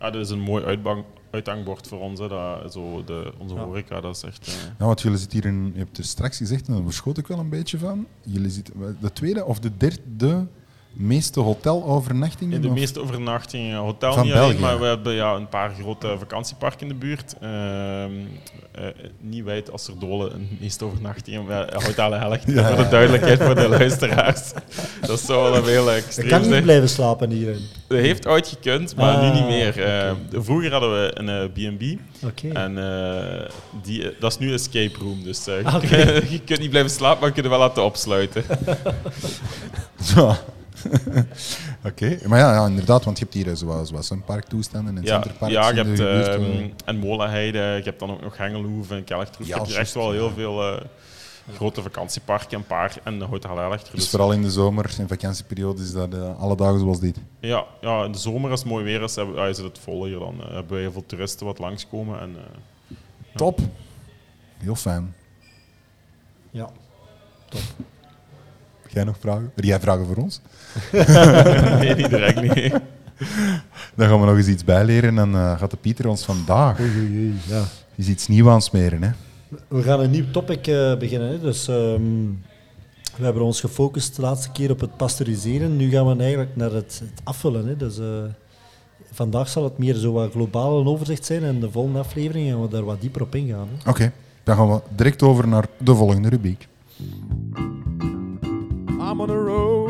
ja, dat is een mooi uitbang, uithangbord voor ons. Hè. Dat, zo de, onze Ja. horeca, dat is echt... eh, Ja, want jullie zitten hier in, je hebt dus straks gezegd, en daar verschoot ik wel een beetje van. Jullie zitten de tweede of de derde meeste hotelovernachtingen? In de of- meeste overnachtingen, hotel Van niet alleen, België. maar we hebben ja, een paar grote vakantieparken in de buurt. Ehm, eh, niet wijd als er dolen een meeste overnachtingen, hotel Helcht, Ja. voor de duidelijkheid voor de luisteraars. Dat zou wel een heel Ik extreem kan niet blijven slapen hierin. Dat heeft ooit gekund, maar Ah, nu niet meer. Eh, vroeger hadden we een eh, B&B Oké. en eh, die, dat is nu een escape room, dus Ah, je, oké. kunt- (laughs) je kunt niet blijven slapen, maar je kunt er wel laten opsluiten. (laughs) (laughs) Oké, maar ja, ja, inderdaad, want je hebt hier eh, zoals, zoals een parktoestanden en Ja, centerparks ja je in hebt de buurt. ehm, eh. en Molenheide, je hebt dan ook nog Hengelhoeve en Kelchtroef. Ja, je hebt hier echt wel ja. heel veel eh, grote vakantieparken, een paar en de Hotel Heiligter. Dus vooral in de zomer en vakantieperiode is dat eh, alle dagen zoals dit. Ja, ja, in de zomer als het mooi weer is, hebben, ja, is het vol hier. Dan eh, hebben we heel veel toeristen wat langskomen. En, eh, Top. Heel fijn. Ja. Heb jij nog vragen? Heb jij vragen voor ons? (laughs) nee, niet direct niet. Dan gaan we nog eens iets bijleren en dan eh, gaat de Pieter ons vandaag Oei, oei, oei, ja. eens iets nieuws aansmeren. Hè? We gaan een nieuw topic eh, beginnen. Hè. Dus, ehm, we hebben ons gefocust de laatste keer op het pasteuriseren. Nu gaan we eigenlijk naar het, het afvullen. Hè. Dus, eh, vandaag zal het meer zo wat globaal een overzicht zijn. En de volgende aflevering gaan we daar wat dieper op ingaan. Hè. Oké, dan gaan we direct over naar de volgende rubriek. I'm on the road.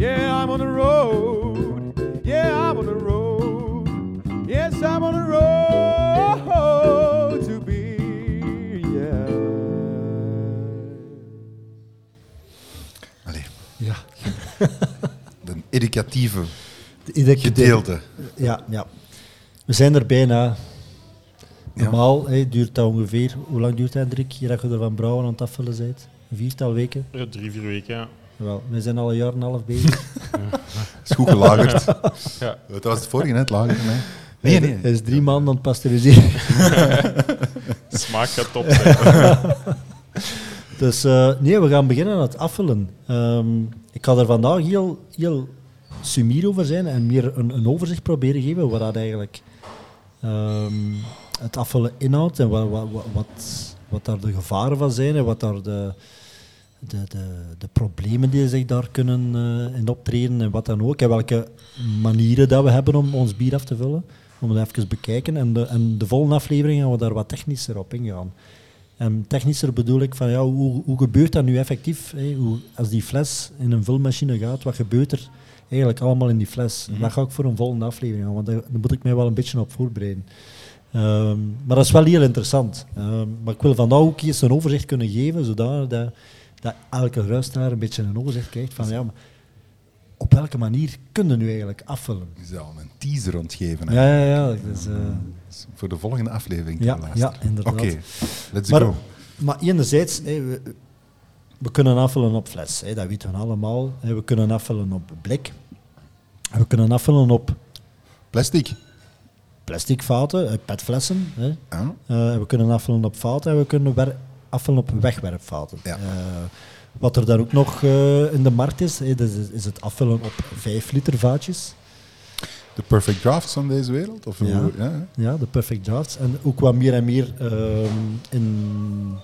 Yeah, I'm on the road. Yeah, I'm on the road. Yes, I'm on the road to be. Yeah. Allee, Ja. (laughs) de educatieve Ieder gedeelte. Ja, ja. We zijn er bijna. Normaal hè, duurt dat ongeveer... Hoe lang duurt dat, Hendrik? Hier dat je er van brouwen aan het afvullen bent? Een viertal weken? Ja, drie, vier weken, ja. Wel, we zijn al een jaar en een half bezig. (laughs) is goed gelagerd. ja. Dat was het vorige, hè, het lager. Nee, nee. nee. Hij is drie maanden aan het pasteuriseren. (laughs) Smaak gaat top zijn. (laughs) Dus eh, nee, we gaan beginnen aan het afvullen. Ehm, ik ga er vandaag heel, heel sumier over zijn en meer een, een overzicht proberen geven wat dat eigenlijk ehm, het afvullen inhoudt en wat, wat, wat, wat, wat daar de gevaren van zijn en wat daar de, de, de, de problemen die zich daar kunnen eh, in optreden en wat dan ook. En welke manieren dat we hebben om ons bier af te vullen. Om het even bekijken. En de, en de volgende aflevering gaan we daar wat technischer op ingaan. En technischer bedoel ik van ja, hoe, hoe gebeurt dat nu effectief? Hè? Hoe, als die fles in een vulmachine gaat, wat gebeurt er eigenlijk allemaal in die fles? Dat ga ik voor een volgende aflevering aan, want daar, daar moet ik mij wel een beetje op voorbereiden. Ehm, maar dat is wel heel interessant. Ehm, maar ik wil vandaag ook eens een overzicht kunnen geven, zodat dat, elke luisteraar een beetje een overzicht krijgt van ja, maar op welke manier kunnen we nu eigenlijk afvullen? Je zou een teaser ontgeven. Ja, ja, ja. Eh, Voor de volgende aflevering Ja, ja, inderdaad. Oké, let's Maar, go. maar enerzijds, hè, we, we kunnen afvullen op fles, hè, dat weten we allemaal. We kunnen afvullen op blik. We kunnen afvullen op Plastic. plastic vaten, eh, petflessen. Hè. Ja. Eh, we kunnen afvullen op vaten en we kunnen afvullen op wegwerpvaten. Ja. Eh, wat er dan ook nog eh, in de markt is, is, het afvullen op 5 liter vaatjes. De perfect drafts van deze wereld? Of Ja. hoe- ja. Ja, de perfect drafts. En ook wat meer en meer ehm, in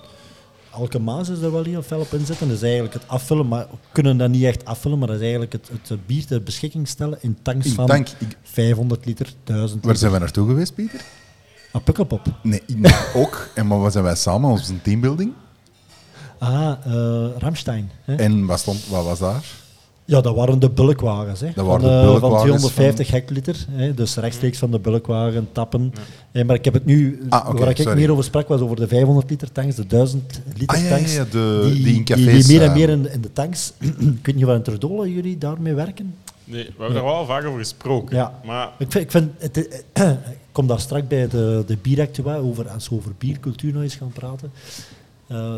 Alkemaas is er wel heel fel op inzetten. Dat is eigenlijk het afvullen, maar we kunnen dat niet echt afvullen, maar dat is eigenlijk het, het bier ter beschikking stellen in tanks van dank, ik- 500 liter, 1000 waar liter. zijn we naartoe geweest, Pieter? Ah, Pukkelpop. Nee, ook. En maar wat zijn wij samen, onze teambuilding? Ah, eh Ramstein. Hè? En wat, stond, wat was daar? Ja, dat waren de bulkwagens. Hè. Dat waren van, de eh, bulkwagens van 250 hectoliter. Hè. Dus rechtstreeks van de bulkwagen tappen. Eh, maar ik heb het nu, Ah, waar ik sorry. meer over sprak, was over de 500 liter tanks, de 1000 liter Ah, ja, ja, tanks. ja, de- die in die, cafés, die meer en meer in, in de tanks. (clears throat) ik weet niet wat in jullie daarmee werken. Nee, we hebben daar wel vaak over gesproken. Ja. Maar Ik vind, ik, vind het, kom daar straks bij de, de bieractua, over, als we over biercultuur nog eens gaan praten. Eh,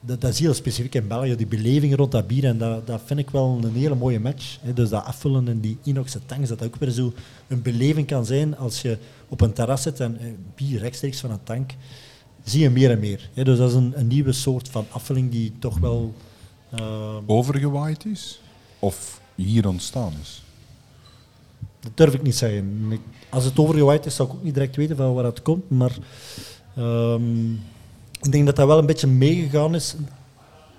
dat, dat is heel specifiek in België, die beleving rond dat bier. En dat, dat vind ik wel een hele mooie match. Hè. Dus dat afvullen in die inoxen tanks, dat ook weer zo een beleving kan zijn als je op een terras zit en eh, bier rechtstreeks van een tank. Zie je meer en meer. Hè. Dus dat is een, een nieuwe soort van afvulling die toch wel... eh, Overgewaaid is? Of hier ontstaan is? Dat durf ik niet zeggen. Als het overgewaaid is, zou ik ook niet direct weten van waar dat komt. Maar ehm, ik denk dat dat wel een beetje meegegaan is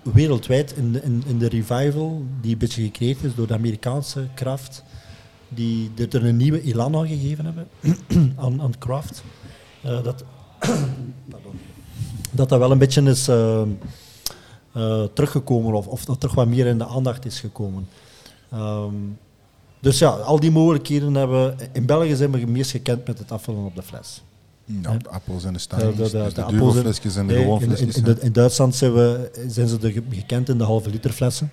wereldwijd in de, in, de revival die een beetje gecreëerd is door de Amerikaanse kraft. Die er een nieuwe elan aan gegeven hebben (clears throat) aan, aan craft. Eh, (clears throat) dat dat wel een beetje is eh, eh, teruggekomen of, of dat terug wat meer in de aandacht is gekomen. Ehm, dus ja, al die mogelijkheden hebben we. In België zijn we het meest gekend met het afvullen op de fles. Ja, de appels en de De, stijgers. de, de, dus de, de dubbele appels flesjes en de Nee, gewone in, in, flesjes. in, de- Duitsland zijn, we, zijn ze de, ge- gekend in de halve liter flessen.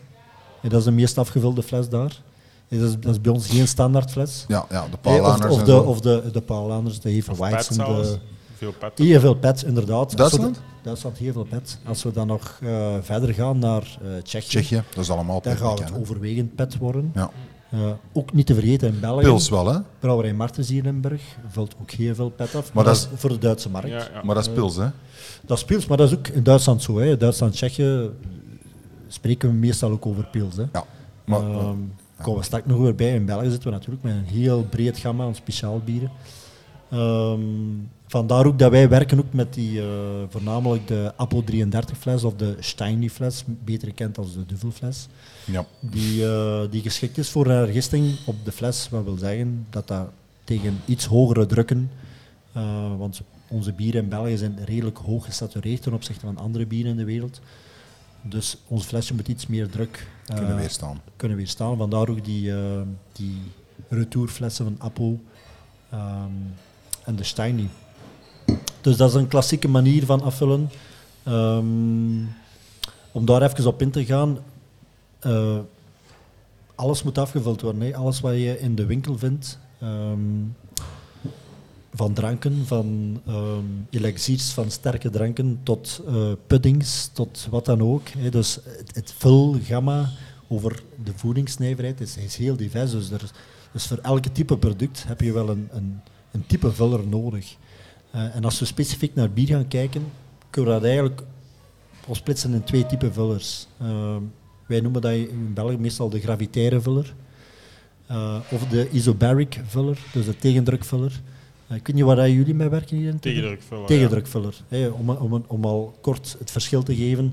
En dat is de meest afgevulde fles daar. Dat, is, dat is bij ons geen standaard fles. ja, ja, de Of, de, of de, de Paulaners, de de, Veel pet. Heel veel pet, inderdaad. Duitsland? dan- Duitsland, heel veel pet. Als we dan nog eh, verder gaan naar eh, Tsjechië, Tsjechië, dat is allemaal daar gaat pet, het overwegend pet worden. Ja. Eh, ook niet te vergeten in België. Pils wel, hè? Brouwerij Martens hier in Limburg vult ook heel veel pet af. Maar, Maar dat dat is voor de Duitse markt. Ja, ja. Maar dat is pils, hè? Dat is pils, maar dat is ook in Duitsland zo. Hè. Duitsland, Tsjechië eh, spreken we meestal ook over pils. Hè. Ja. Maar, Ehm, komen we straks nog weer bij. In België zitten we natuurlijk met een heel breed gamma aan speciaal bieren. Ehm, vandaar ook dat wij werken ook met die, eh, voornamelijk de Apple 33 fles of de Steiny fles, beter gekend als de Duvelfles. Ja. Die, eh, die geschikt is voor een hergisting op de fles. Wat wil zeggen dat dat tegen iets hogere drukken, eh, want onze bieren in België zijn redelijk hoog gesatureerd ten opzichte van andere bieren in de wereld. Dus ons flesje moet iets meer druk eh, Kunnen weerstaan. kunnen weerstaan. Vandaar ook die, die retourflessen van Apple ehm, en de Steiny. Dus dat is een klassieke manier van afvullen. Ehm, om daar even op in te gaan, eh, alles moet afgevuld worden. Hè. Alles wat je in de winkel vindt, ehm, van dranken, van ehm elixiers, van sterke dranken, tot eh, puddings, tot wat dan ook. Hè. Dus het, het vulgamma over de voedingsnijverheid is, heel divers. Dus, er, dus voor elke type product heb je wel een, een, een type vuller nodig. Eh, en als we specifiek naar bier gaan kijken, kunnen we dat eigenlijk opsplitsen in twee typen vullers. Ehm, wij noemen dat in België meestal de gravitaire vuller. eh, of de isobaric vuller, dus de tegendrukvuller. Uh, ik weet niet waar jullie mee werken hier in? Tegendrukvuller. Tegendrukvuller. Hè, om, om, om al kort het verschil te geven.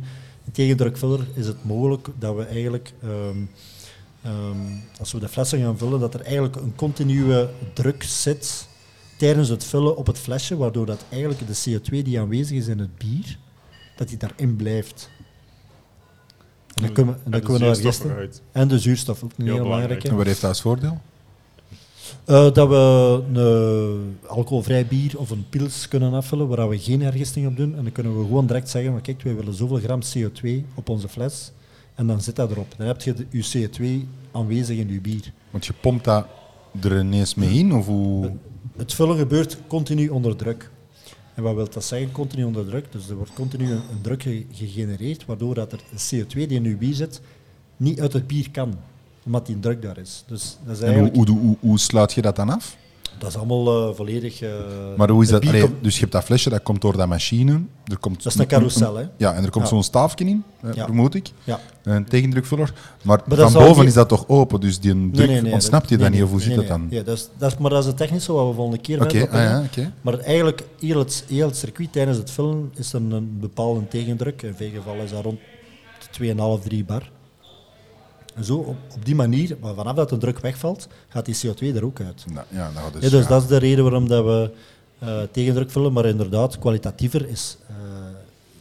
In tegendrukvuller is het mogelijk dat we eigenlijk, ehm, ehm, als we de flessen gaan vullen, dat er eigenlijk een continue druk zit tijdens het vullen op het flesje, waardoor dat eigenlijk de CO2 die aanwezig is in het bier, dat die daarin blijft. En dan kunnen we, en dan de kunnen we naar eruit. En de zuurstof, ook een Heel heel belangrijk. belangrijke. En wat heeft dat als voordeel? Eh, dat we een alcoholvrij bier of een pils kunnen afvullen waar we geen hergisting op doen. En dan kunnen we gewoon direct zeggen, maar kijk, wij willen zoveel gram CO2 op onze fles. En dan zit dat erop. Dan heb je de, je CO2 aanwezig in je bier. Want je pompt dat er ineens mee in, of hoe... Het vullen gebeurt continu onder druk. En wat wil dat zeggen, continu onder druk? Dus er wordt continu een, een druk ge- gegenereerd, waardoor dat er CO2 die in je bier zit, niet uit het bier kan. Omdat die druk daar is. Dus dat is En hoe, hoe, hoe, hoe sluit je dat dan af? Dat is allemaal eh, volledig... eh, Maar hoe is dat? Allee, dus je hebt dat flesje, dat komt door dat machine. Er komt Dat is een carousel, hè? Ja, en er komt Ja. zo'n staafje in, eh, Ja. vermoed ik. Ja. Een tegendrukvuller. Maar, van boven die- is dat toch open, dus die druk ontsnapt je nee, dan niet, nee, of hoe zit nee, dat nee. dan? Ja, dat is, dat is, maar dat is het technische wat we volgende keer op ah, ja, oké. Maar eigenlijk, heel het, heel het circuit tijdens het vullen is er een bepaalde tegendruk. In veel gevallen is dat rond de 2,5, 3 bar. Zo, op, op die manier, maar vanaf dat de druk wegvalt, gaat die CO2 er ook uit. Nou, ja, nou, dus, Ja, dus ja. dat is de reden waarom dat we eh, tegendruk vullen, maar inderdaad, kwalitatiever is... eh,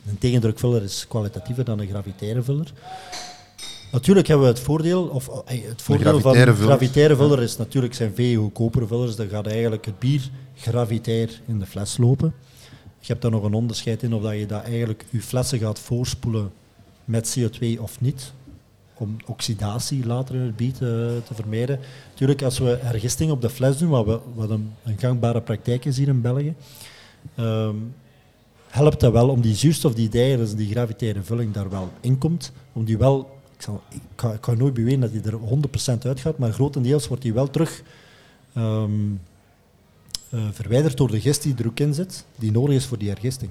een tegendrukvuller is kwalitatiever dan een gravitaire vuller. Natuurlijk hebben we het voordeel, of eh, het voordeel van gravitaire vuller. gravitaire vuller is natuurlijk zijn veel goedkopere vullers. Dan gaat eigenlijk het bier gravitair in de fles lopen. Je hebt daar nog een onderscheid in of dat je dat eigenlijk je flessen gaat voorspoelen met CO2 of niet. Om oxidatie later in het bier te, vermijden. Natuurlijk, als we hergisting op de fles doen, wat, we, wat een, gangbare praktijk is hier in België, ehm, helpt dat wel om die zuurstof die daar die gravitaire vulling daar wel in komt, om die wel, ik, zal, ik, kan, ik kan nooit beweren dat die er 100% uitgaat, maar grotendeels wordt die wel terug ehm, eh, verwijderd door de gist die er ook in zit, die nodig is voor die hergisting.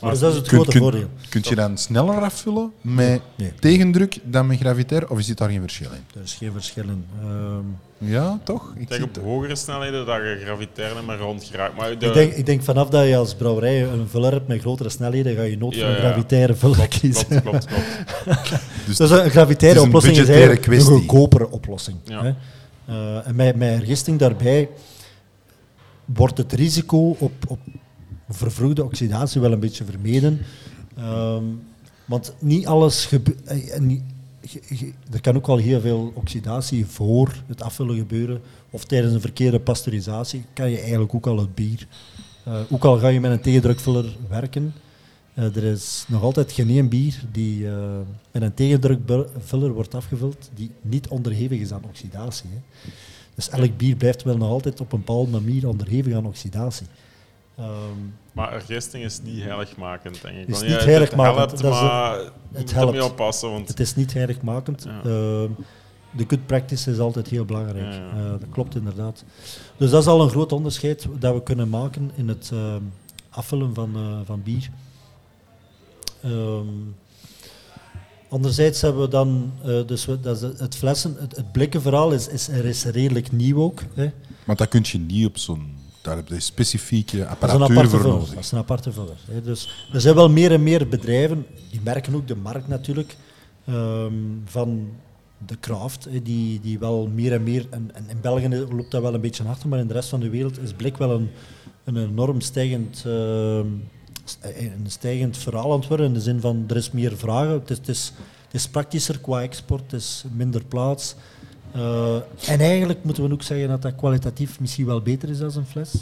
Maar dus dat is het Kun- grote kun- voordeel. Kun je dan sneller afvullen met Nee. tegendruk dan met gravitair, of is dit daar geen verschil in? Er is geen verschil in. Ehm, Ja, toch? Ik denk zie op het. hogere snelheden dat je gravitair niet meer rond geraakt. Maar de, ik, denk, ik denk vanaf dat je als brouwerij een vuller hebt met grotere snelheden, ga je nood voor Ja, een gravitaire vuller kiezen. Klopt, klopt, klopt. (laughs) Dus Dus een gravitaire is een oplossing is budgettaire eigenlijk kwestie. een goedkopere oplossing. Ja. Hè. Eh, en met, met hergisting daarbij wordt het risico op, op vervroegde oxidatie wel een beetje vermeden. Ehm, want niet alles gebeurt. Er kan ook al heel veel oxidatie voor het afvullen gebeuren. Of tijdens een verkeerde pasteurisatie kan je eigenlijk ook al het bier. eh, ook al ga je met een tegendrukvuller werken, eh, er is nog altijd geen één bier die eh, met een tegendrukvuller wordt afgevuld die niet onderhevig is aan oxidatie. Dus elk bier blijft wel nog altijd op een bepaalde manier onderhevig aan oxidatie. Ehm, Maar ergisting is niet heiligmakend, denk ik. Is Want niet ja, heiligmakend, Het dat is helpt, maar je het helpt. oppassen, want het is niet heiligmakend. Ja. Ehm, de good practice is altijd heel belangrijk. Ja, ja. Eh, dat klopt inderdaad. Dus dat is al een groot onderscheid dat we kunnen maken in het ehm, afvullen van, eh, van bier. Ehm, anderzijds hebben we dan, eh, dus we, dat is het- het flessen, het, het blikkenverhaal is, is, er is redelijk nieuw ook. Hè. Want dat kun je niet op zo'n... Daar heb je specifieke apparatuur aparte voor nodig. Dat is een aparte. Hè. Dus er zijn wel meer en meer bedrijven, die merken ook de markt natuurlijk, ehm, van de craft, die, die wel meer en meer, en, en in België loopt dat wel een beetje achter, maar in de rest van de wereld is blik wel een, een enorm stijgend, ehm, eh, een stijgend verhaal aan het worden, in de zin van er is meer vragen, het is, het is, het is praktischer qua export, het is minder plaats. Eh, en eigenlijk moeten we ook zeggen dat dat kwalitatief misschien wel beter is dan een fles.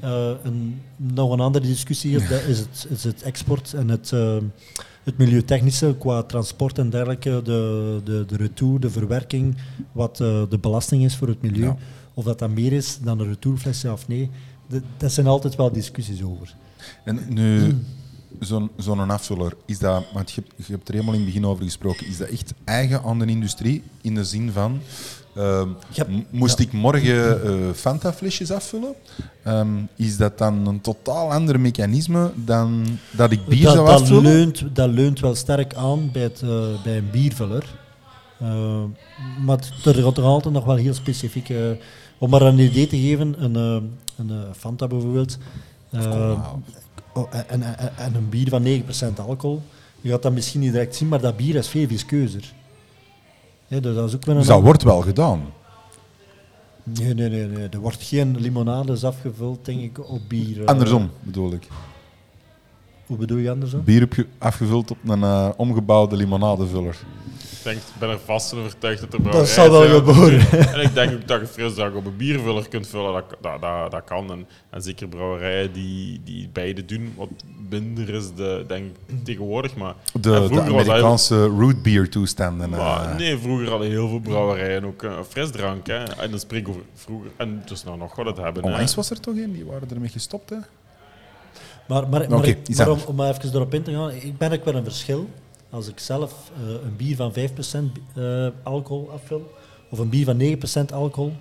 Eh, een, nog een andere discussie hier, dat is het, is het export en het, eh, het milieutechnische qua transport en dergelijke, de, de, de retour, de verwerking, wat de belasting is voor het milieu. Ja. Of dat dat meer is dan een retourfles, ja of nee. De- dat zijn altijd wel discussies over. En nu, zo'n zo'n afvuller, is dat, want je, hebt- je hebt er helemaal in het begin over gesproken, is dat echt eigen aan de industrie? In de zin van, ehm, moest ja. ik morgen eh Fanta-flesjes afvullen? Ehm, is dat dan een totaal ander mechanisme dan dat ik bier dat, zou dat, afvullen? leunt, dat leunt wel sterk aan bij, het, eh, bij een biervuller. Eh, maar er gaat er altijd nog wel heel specifiek... eh, om maar een idee te geven, een, een Fanta bijvoorbeeld, en, en, en een bier van 9% alcohol, je gaat dat misschien niet direct zien, maar dat bier is veel viskeuzer. Ja, dus dat is ook wel een Dus dat wordt wel gedaan. Nee, nee, nee, nee. Er wordt geen limonades afgevuld, denk ik, op bier. eh. Andersom, bedoel ik. Hoe bedoel je andersom? Bier afgevuld op een eh, omgebouwde limonadevuller. Ik denk, ik ben er vast van overtuigd dat er Dat zal wel gebeuren. En ik denk ook dat je frisdrank op een biervuller kunt vullen. Dat, dat, dat, dat kan. En, en zeker brouwerijen die, die beide doen. Wat minder is de, denk ik, tegenwoordig. Maar, De, en de vroeger was dat- Amerikaanse root beer toestanden. eh. Maar nee, vroeger hadden heel veel brouwerijen ook eh, frisdrank. Hè. En dan spreek ik over vroeger. En dus nou nog wat het hebben. hè. Onlangs was er toch een, die waren ermee gestopt. Hè? Maar, maar, maar, ik- maar om, om maar even erop in te gaan, ik ben ook wel een verschil. Als ik zelf eh, een bier van 5% eh, alcohol afvul, of een bier van 9% alcohol,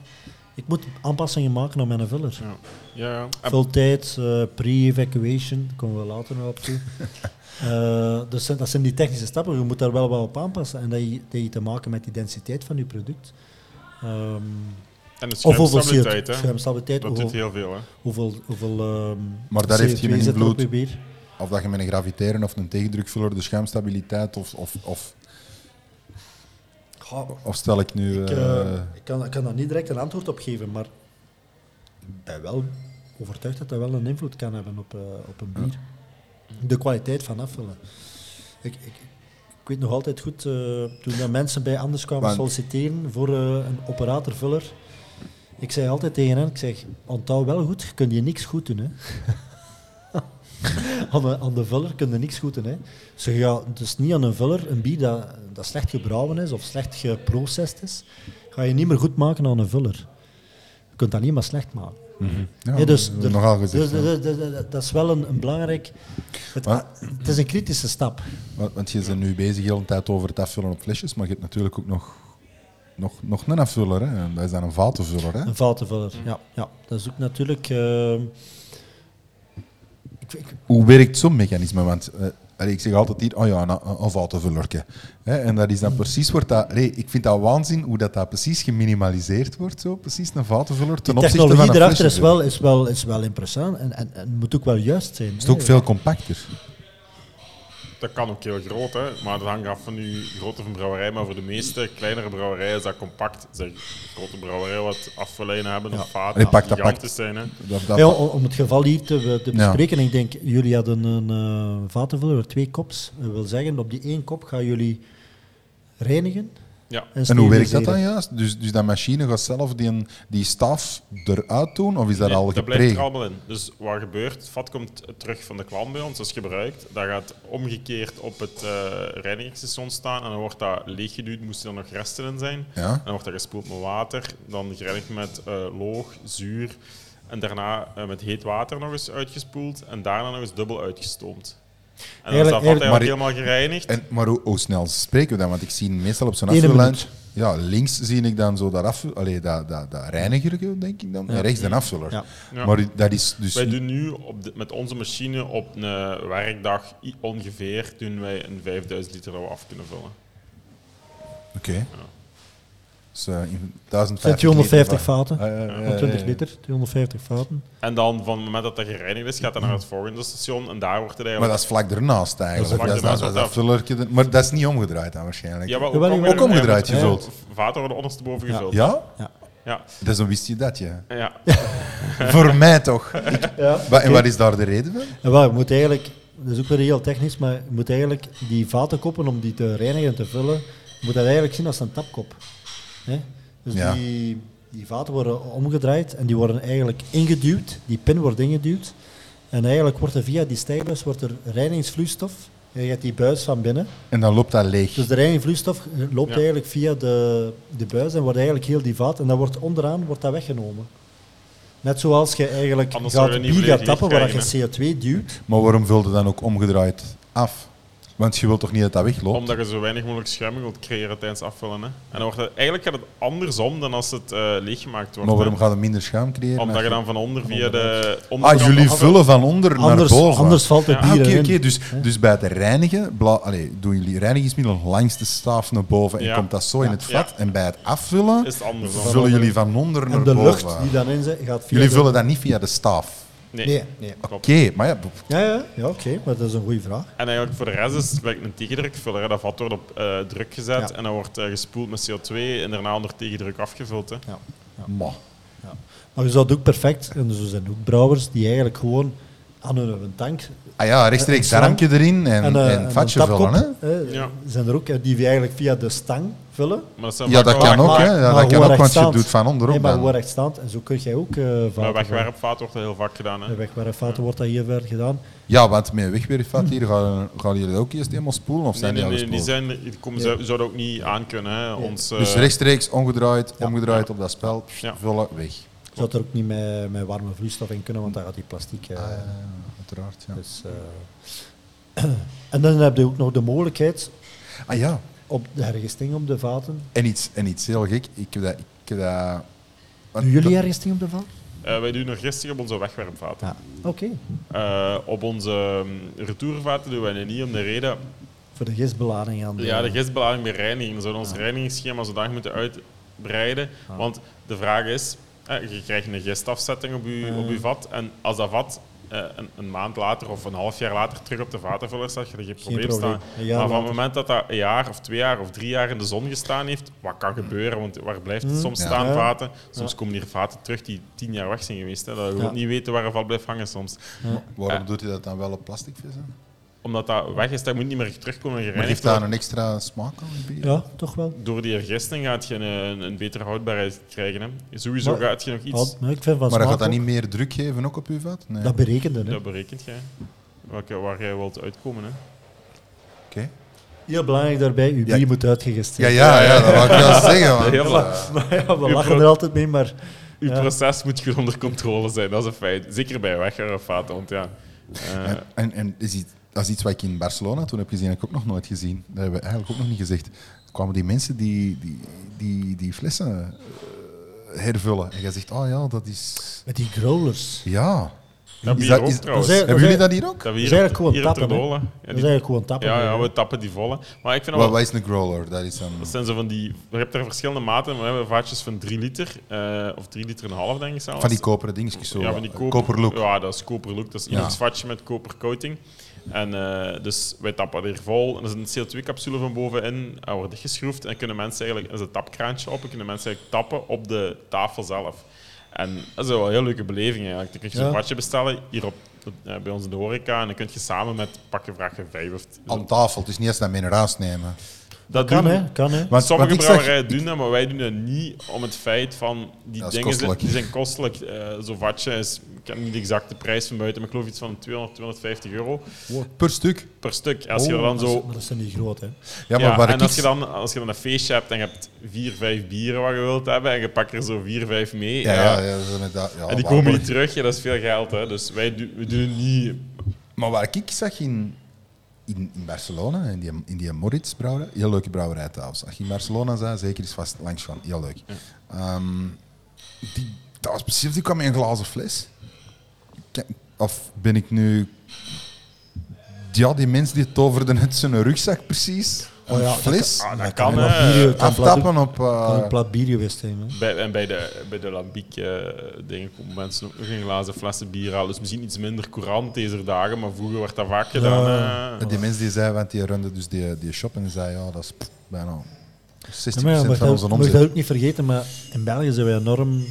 ik moet aanpassingen maken aan mijn vuller. Ja. Ja, ja. En- Vultijd, eh, pre-evacuation, daar komen we later nog op toe. (laughs) Eh, dus dat zijn die technische stappen, je moet daar wel wat op aanpassen. En dat je, dat te maken met de densiteit van je product. Ehm, en de of hoeveel schuimstabiliteit. CO2, hè. schuimstabiliteit, Dat hoeveel, doet heel veel. Hè. hoeveel, hoeveel ehm, Maar daar heeft CO2 geen invloed. Of dat je met een graviteren of een tegendrukvuller de schuimstabiliteit of, of, of, of stel ik nu... Ik, eh, eh, ik, kan, ik kan daar niet direct een antwoord op geven, maar ik ben wel overtuigd dat dat wel een invloed kan hebben op, eh, op een bier. De kwaliteit van afvullen. Ik, ik, weet nog altijd goed, toen er mensen bij anders kwamen Want- solliciteren voor een operatorvuller, ik zei altijd tegen hen, ik zeg, onthoud wel goed, je kunt je niks goed doen. Hè. (laughs) aan, de, aan de vuller kun je niks goed doen. Hè. Zeg, ja, is niet aan een vuller, een bier dat, dat slecht gebrouwen is of slecht geprocessed is, ga je niet meer goed maken aan een vuller. Je kunt dat niet meer slecht maken. ja, Ja, dus, dat er- gezegd. dus- ja. dus- dus- dus- dat is wel een, een belangrijk... Het, Maar- het is een kritische stap. Want, je bent nu bezig de hele tijd over het afvullen op flesjes, maar je hebt natuurlijk ook nog, nog, nog een afvuller. Hè? Dat is dan een vatenvuller. Hè? Een vatenvuller, ja, ja. Dat is ook natuurlijk... eh, Hoe werkt zo'n mechanisme? Want eh, allee, ik zeg altijd hier, oh ja, een, een vatenvullerke. Hè? En dat is dan precies, wordt dat, allee, ik vind dat waanzin hoe dat, dat precies geminimaliseerd wordt, zo, precies een vatenvuller ten opzichte van technologie een erachter is wel, is, wel, is wel impressionant en, en, en moet ook wel juist zijn. Het is ook hè. veel compacter. Dat kan ook heel groot, hè. maar dat hangt af van je grootte van brouwerij. Maar voor de meeste kleinere brouwerijen is dat compact. Zeg, grote brouwerijen wat afvallijnen hebben Ja. of vaten, pak dat gigantisch zijn. Hè. Dat, dat, Ja, om het geval hier te, te Ja. bespreken, ik denk, jullie hadden een eh vatenvuller, twee kops. Dat wil zeggen, op die één kop gaan jullie reinigen Ja. en En hoe werkt dat dan juist? Dus, dus dat machine gaat zelf die, die staf eruit doen, of is dat Nee, al dat blijft er gepregen? allemaal in. Dus wat gebeurt? Het vat komt terug van de klant bij ons, dat is gebruikt. Dat gaat omgekeerd op het eh reinigingsstation staan en dan wordt dat leeggeduwd, moest er nog resten in zijn. Ja? Dan wordt dat gespoeld met water, dan gereinigd met eh loog, zuur En daarna eh, met heet water nog eens uitgespoeld. En daarna nog eens dubbel uitgestoomd. En dan is dat vat eigenlijk maar- helemaal gereinigd. En, maar hoe, hoe snel spreken we dan? Want ik zie meestal op zo'n afvullunch... Ja, links zie ik dan zo dat, afvu- allee, dat, dat, dat reinigerke, denk ik dan. En rechts de afvuller. Ja. Ja. Maar dat is dus... Wij doen nu op de- met onze machine op een werkdag ongeveer doen wij een 5000 liter dat we af kunnen vullen. Oké. Dus uh, in 1050 zijn 250 liter vaten. van- Ah, ja, ja, Van ja, 20 ja. liter, 250 vaten. En dan van het moment dat dat gereinigd is, gaat dat naar het volgende station. En daar wordt het Maar eigenlijk... dat is vlak ernaast eigenlijk. Dat is is, vlak dat, ernaast, dat, vullertje. Maar dat is niet omgedraaid dan waarschijnlijk. Ja, maar ook, jawel. Ook omgedraaid ja, gevuld. Vaten worden ondersteboven Ja. gevuld. Ja? Ja. Dus dan wist je dat, ja. ja. (laughs) Voor mij toch. (laughs) Ja. En wat is daar de reden van? Wel, je moet eigenlijk, dat is ook weer heel technisch, maar je moet eigenlijk die vatenkoppen, om die te reinigen en te vullen, je moet dat eigenlijk zien als een tapkop. Hè? Dus Ja. die, die vaten worden omgedraaid en die worden eigenlijk ingeduwd, die pin wordt ingeduwd. En eigenlijk wordt er via die stijgbuis wordt er reinigingsvloeistof, en je hebt die buis van binnen. En dan loopt dat leeg. Dus de reinigingsvloeistof loopt Ja. eigenlijk via de, de buis en wordt eigenlijk heel die vaat, en dan wordt onderaan wordt dat weggenomen. Net zoals je eigenlijk Anders gaat bier gaat tappen waar je CO2 duwt. Maar waarom vulde dan ook omgedraaid af? Want je wilt toch niet dat dat wegloopt? Omdat je zo weinig mogelijk schuiming wilt creëren tijdens afvullen. Hè. En dan wordt het, eigenlijk gaat het andersom dan als het eh, leeggemaakt wordt. Maar waarom gaat het minder schuim creëren? Omdat je dan van onder via de... Ah, onderkant jullie vullen van onder Anders, naar boven. anders valt het Ja. Ah, bier oké, erin. oké. Dus, dus bij het reinigen bla, allee, doen jullie reinigingsmiddel langs de staaf naar boven en Ja. komt dat zo in het vat. Ja. En bij het afvullen Is het andersom. vullen jullie van onder naar En de boven. lucht die daarin zit, gaat via Jullie de- vullen dat niet via de staaf. Nee. Nee, nee. Oké, maar ja, Ja, ja, ja oké, maar dat is een goede vraag. En eigenlijk voor de rest is het een tegendrukvuller. hè. Dat vat wordt op eh, druk gezet Ja. en dan wordt eh, gespoeld met CO2 en daarna onder tegendruk afgevuld. Hè. Ja. maar. Maar je zou het ook perfect, en er zijn ook brouwers die eigenlijk gewoon aan hun, hun tank Ah ja, rechtstreeks Een darmpje erin en, en, eh, een vatje vullen. Hè? hè, Ja. zijn er ook hè, die eigenlijk via de stang vullen. Maar dat zijn Ja, dat kan ook, hè. Ja, dat kan ook, want je doet van onder Nee, ook maar gewoon rechtstaand. En zo kun jij ook uh, vaten wordt dat heel vaak gedaan. Hè. Bij wegwerpvaten wordt dat hier ver gedaan. Ja, want met wegwerpvat hier gaan, gaan jullie ook eerst helemaal spoelen of Nee, zijn nee, die nee, die, zijn, die komen, zou- zouden ook niet aankunnen. Hè. Ons, eh, Dus rechtstreeks omgedraaid, Ja. omgedraaid op dat spel, pst, Ja. vullen, weg. Zou er ook niet met, met warme vloeistof in kunnen, want daar gaat die plastic... eh, Ah, ja, uiteraard. Ja. dus, eh, (clears throat) en dan heb je ook nog de mogelijkheid Ah ja, op de hergisting op de vaten. en iets, en iets heel gek. Ik heb dat... Ik heb dat Doen jullie dat- hergisting op de vaten? eh, wij doen nog gisteren op onze wegwerpvaten. Ja. Oké. Eh, op onze um, retourvaten doen wij dat niet om de reden... Voor de gistbelading aan de... Ja, de gistbelading bij reiniging. We zouden ons reinigingsschema zodanig moeten uitbreiden. Want de vraag is, je krijgt een gistafzetting op je, op je vat. En als dat vat eh, een, een maand later of een half jaar later terug op de vatenvuller staat, ga je geen probleem, probleem. staan. Maar van het moment dat dat een jaar of twee jaar of drie jaar in de zon gestaan heeft, wat kan gebeuren? Want waar blijft het soms Ja. staan, vaten? Soms Ja. komen hier vaten terug die tien jaar weg zijn geweest. Hè. Dat je Ja. wilt niet weten waar een vat blijft hangen soms. Waarom Eh. doet hij dat dan wel op plastic vissen? Omdat dat weg is, dat moet niet meer terugkomen en Maar geeft dat een extra smaak aan? het bier? Ja, toch wel. Door die ergisting gaat je een, een betere houdbaarheid krijgen. Hè. Sowieso Maar- gaat je nog iets... Maar ik vind van Maar dat smaak gaat dat ook- niet meer druk geven ook op uw vat? Nee. Dat berekende, hè. Dat berekent jij. Welke, waar jij wilt uitkomen. Hè. Oké. Heel belangrijk daarbij, uw Ja. bier moet uitgegist Ja, zijn. ja, ja, dat wou ik wel (laughs) zeggen. man. Heel Maar ja, we Uw lachen er altijd mee, maar... Uw Ja. proces moet goed onder controle zijn, dat is een feit. Zeker bij wegwerpvaten, want ja... eh, En, en, en is iets, dat is iets wat ik in Barcelona toen heb gezien, heb ik ook nog nooit gezien. Dat hebben we eigenlijk ook nog niet gezegd. Er kwamen die mensen die, die, die, die flessen eh, hervullen. En jij zegt, oh ja, dat is... Met die growlers. Ja. dat Is ook trouwens. hebben jullie dat hier ook? Dat we is hier, eigenlijk gewoon hier tappen, Ja, Dat is die- eigenlijk gewoon tappen. ja, ja, we tappen die volle. Maar ik vind Wat, wat is een growler? Dat is een... Dat zijn zo van die... Je hebt er verschillende maten, we hebben vaatjes van 3 liter. eh, of 3 liter en een half, denk ik zelfs. Van die koperen dingetjes zo. Ja, van die koper, Koperlook. Ja, dat is koperlook. Dat is Ja. iemands vatje met kopercoating. En eh, dus wij tappen er vol. En er is een CO2-capsule van bovenin. Dat wordt dichtgeschroefd. En kunnen mensen eigenlijk... Er is een tapkraantje op. En kunnen mensen eigenlijk tappen op de tafel zelf. En dat is wel een heel leuke beleving eigenlijk. Dan kun je Ja. zo'n vatje bestellen hier op, eh, bij ons in de horeca. En dan kun je samen met pakken vragen vijf of... Aan tafel. Is niet eens men raast nemen. Dat Kan, doen, hè? Kan, hè? Want, Sommige brouwerijen doen dat, maar wij doen dat niet om het feit van die Dat is dingen zijn, kostelijk. die zijn kostelijk. Eh, Zo'n vatje is, ik ken niet de exacte prijs van buiten, maar ik geloof iets van 200, 250 euro per stuk. per stuk. Als je Oh, dan dat is- zo Maar dat zijn niet groot, hè? Ja, maar Ja, waar en ik als iets- je, dan, als je dan een feestje hebt en je hebt vier, vijf bieren wat je wilt hebben en je pakt er zo vier, vijf mee. Ja, ja, ja, dat en die waar- komen niet terug, ja, dat is veel geld. Hè. Dus wij doen, we doen het niet. Maar waar ik zag in, in, in Barcelona, in die, in die Moritz brouwerij, heel leuke brouwerij trouwens. Als je in Barcelona zei, zeker is vast langs gaan. Heel leuk. Ehm, die, dat was precies, die kwam in een glazen fles. Of ben ik nu... Ja, die mens die toverde net zijn rugzak precies. Oh ja, fles. Ah, dat Dat kan, kan hè. bier- kan aftappen op... eh, Kan een plat bier geweest zijn, hè? Bij, en bij de, bij de Lambiek eh, dingen komen mensen ook nog in glazen flessen bier halen. Dus misschien iets minder courant deze dagen, maar vroeger werd dat vaak gedaan. Ja. die mens die zei, want die runde dus die, die shop en die zei, ja, dat is pff, bijna 60% Ja, maar ja, mag van dat, onze mag dat omzet. ook niet vergeten, maar in België zijn wij enorm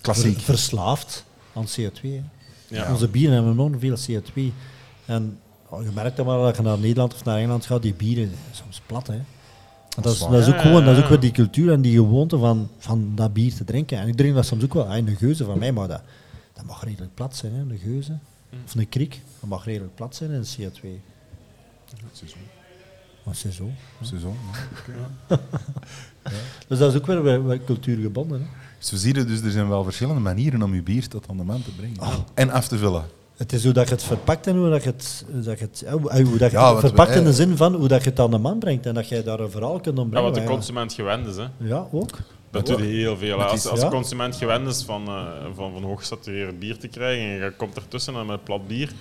Klassiek. ver- verslaafd aan CO2. hè. Ja. Onze bieren hebben enorm veel CO2. En je merkt dat maar dat je naar Nederland of naar Engeland gaat, die bieren zijn soms plat. Hè. En dat, is, dat is ook gewoon dat is ook weer die cultuur en die gewoonte van, van dat bier te drinken. En ik drink dat soms ook wel. Een geuze van mij, maar dat, dat mag redelijk plat zijn, hè, de geuze. Of een kriek, dat mag redelijk plat zijn in CO2. Maar het is zo. Seizoen, (laughs) ja. Dus dat is ook weer, weer, weer cultuurgebonden. Hè. Dus we zien het, dus er zijn wel verschillende manieren om je bier tot aan de man te brengen. Oh. En af te vullen. Het is hoe dat je het verpakt en hoe dat je het, hoe dat je het, ja, hoe dat je Ja, het wat we- verpakt in de eh, zin van hoe dat je het aan de man brengt en dat jij daar een verhaal kunt Ja, ombrengen. wat de ja, consument gewend is. Hè. Ja, ook. Dat doet heel veel. Als, is- ja. de consument gewend is van, eh van, van hooggesatureerd bier te krijgen en je komt ertussen en met plat bier,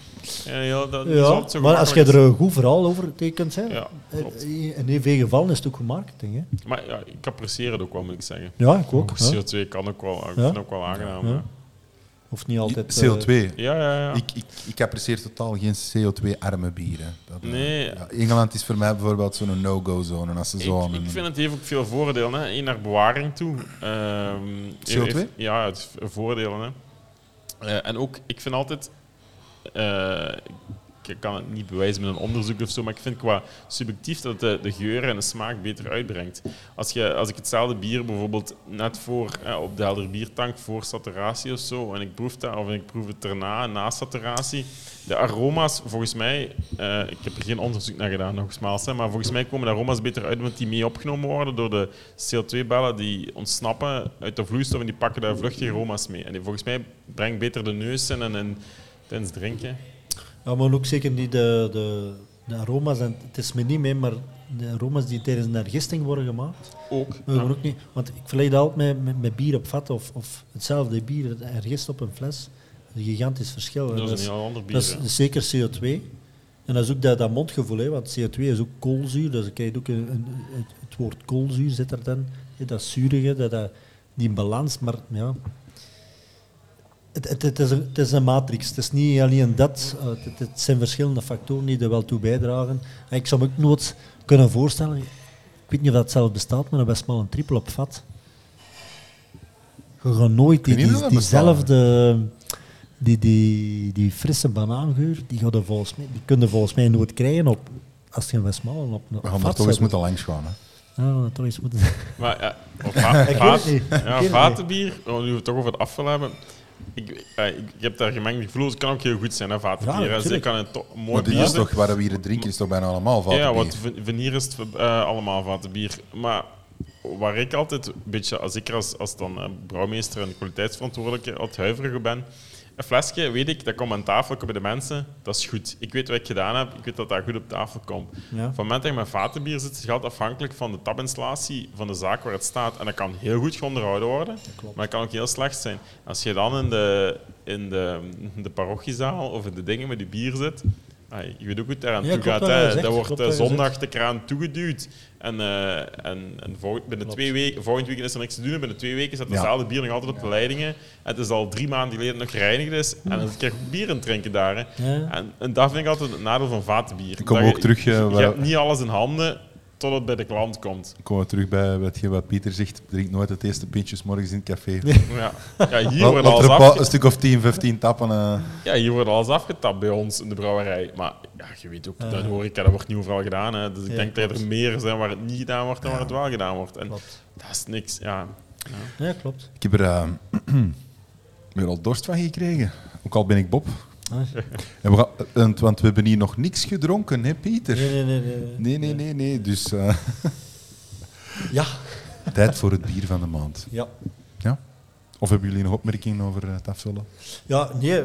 ja, ja, dat is Ja, altijd zo maar als je er een goed verhaal over tekent, hè, Ja, klopt. in heel veel gevallen is het ook goed marketing. Hè. Maar ja, ik apprecieer het ook wel, moet ik zeggen. Ja, ik ook. hè. CO2 kan ook wel, ik Ja. vind het ook wel aangenaam. Hoeft niet altijd... eh, CO2. Ja, ja, ja. Ik, ik, ik apprecieer totaal geen CO2-arme bieren. Dat, eh, Nee. ja, Engeland is voor mij bijvoorbeeld zo'n no-go-zone. Als ze zo Ik, vind het heeft ook veel voordelen. Hè. Eén naar bewaring toe. Ehm, CO2? heeft- ja, het voordelen. Hè. Eh, en ook, ik vind altijd... ik kan het niet bewijzen met een onderzoek of zo, maar ik vind qua subjectief dat het de, de geur en de smaak beter uitbrengt. Als, je, als ik hetzelfde bier bijvoorbeeld net voor, eh, op de helder biertank voor saturatie of zo, en ik proef dat, of ik proef het erna, na saturatie, de aroma's, volgens mij, eh, ik heb er geen onderzoek naar gedaan, nogmaals, maar volgens mij komen de aroma's beter uit omdat die mee opgenomen worden door de CO2-bellen die ontsnappen uit de vloeistof en die pakken daar vluchtige aroma's mee. En die, volgens mij brengt beter de neus in en, en tijdens drinken. Ja, maar ook zeker niet de, de, de aroma's. En het is me niet mee, maar de aroma's die tijdens een ergisting worden gemaakt. Ook. Maar ook niet, want ik vergelijk dat altijd met, met, met bier op vat of, of hetzelfde bier, ergist op een fles. Een gigantisch verschil. En Dat is een ander bier. dat is, dat zeker CO2. En dat is ook dat, dat mondgevoel, hè, want CO2 is ook koolzuur. Dus dan krijg je ook een, een- het, het woord koolzuur zit er dan. hè, Dat zurige, dat, dat, die balans. Maar ja, het, het, het, is een, het is een matrix. Het is niet alleen dat. eh, Het, het zijn verschillende factoren die er wel toe bijdragen. En ik zou me ook nooit kunnen voorstellen, ik weet niet of dat zelf bestaat, maar een Westmaal een triple op vat. Je gaat nooit die, diezelfde, die, die, die frisse banaangeur, die, gaat er volgens mij, die kun je volgens mij nooit krijgen op, als je een Westmaal op een We gaan vat er toch eens moeten langs gaan. Hè. Ja, dat toch eens moeten. Maar ja, of (laughs) va- Ik weet vaat- het niet. Ik weet ja, vatenbier, oh, nu we het toch over het afval hebben. Ik, eh, ik, ik heb daar gemengde gevoelens. Het kan ook heel goed zijn, hè, vatenbier. Ja, een mooi Maar dit bier is toch, waar we hier drinken, is toch bijna allemaal vaten Ja, bier. want van- vanier is het eh, allemaal vatenbier. Maar waar ik altijd een beetje, als ik er als, als dan eh, brouwmeester en kwaliteitsverantwoordelijke altijd huiverig op ben, een flesje, weet ik, dat komt aan tafel, bij de mensen, dat is goed. Ik weet wat ik gedaan heb, ik weet dat dat goed op tafel komt. Ja. Van het moment dat je met vatenbier zit, is het altijd afhankelijk van de tapinstallatie van de zaak waar het staat. En dat kan heel goed onderhouden worden, maar dat kan ook heel slecht zijn. Als je dan in de, in de, in de parochiezaal of in de dingen met je bier zit, ai, je weet ook hoe het eraan Ja, toe gaat. Hè. zegt, Dat wordt klopt eh, zondag de kraan toegeduwd. En, eh, en, en binnen twee weken, volgend weekend is er niks te doen. En binnen twee weken staat Ja. hetzelfde bier nog altijd op de leidingen. En het is al drie maanden geleden nog gereinigd is. En dan krijg je bier in het drinken daar. Hè. Ja. En, en dat vind ik altijd het nadeel van vatenbier. Ik kom Dat ook je- terug, eh, je hebt niet alles in handen. Tot het bij de klant komt. Dan komen we terug bij hetgeen wat Pieter zegt. Drink nooit het eerste pintje morgens in het café. Ja, ja hier wordt alles er een, stuk of 10, 15 tappen. eh. Ja, hier wordt alles afgetapt bij ons in de brouwerij. Maar ja, je weet ook, dat hoor ik, dat wordt niet overal gedaan. Hè. Dus ik Ja, denk dat er meer zijn waar het niet gedaan wordt dan waar het wel gedaan wordt. En Klopt. dat is niks, ja. Ja, klopt. Ik heb er eh, (clears throat) weer al dorst van gekregen. Ook al ben ik Bob. Ah. En we gaan, want- we hebben hier nog niks gedronken, hè, Pieter? Nee, nee, nee. nee. Nee, nee, nee, nee. Dus eh, (laughs) Ja. (laughs) tijd voor het bier van de maand. Ja. Ja? Of hebben jullie nog opmerkingen over eh, het afvullen? Ja, nee.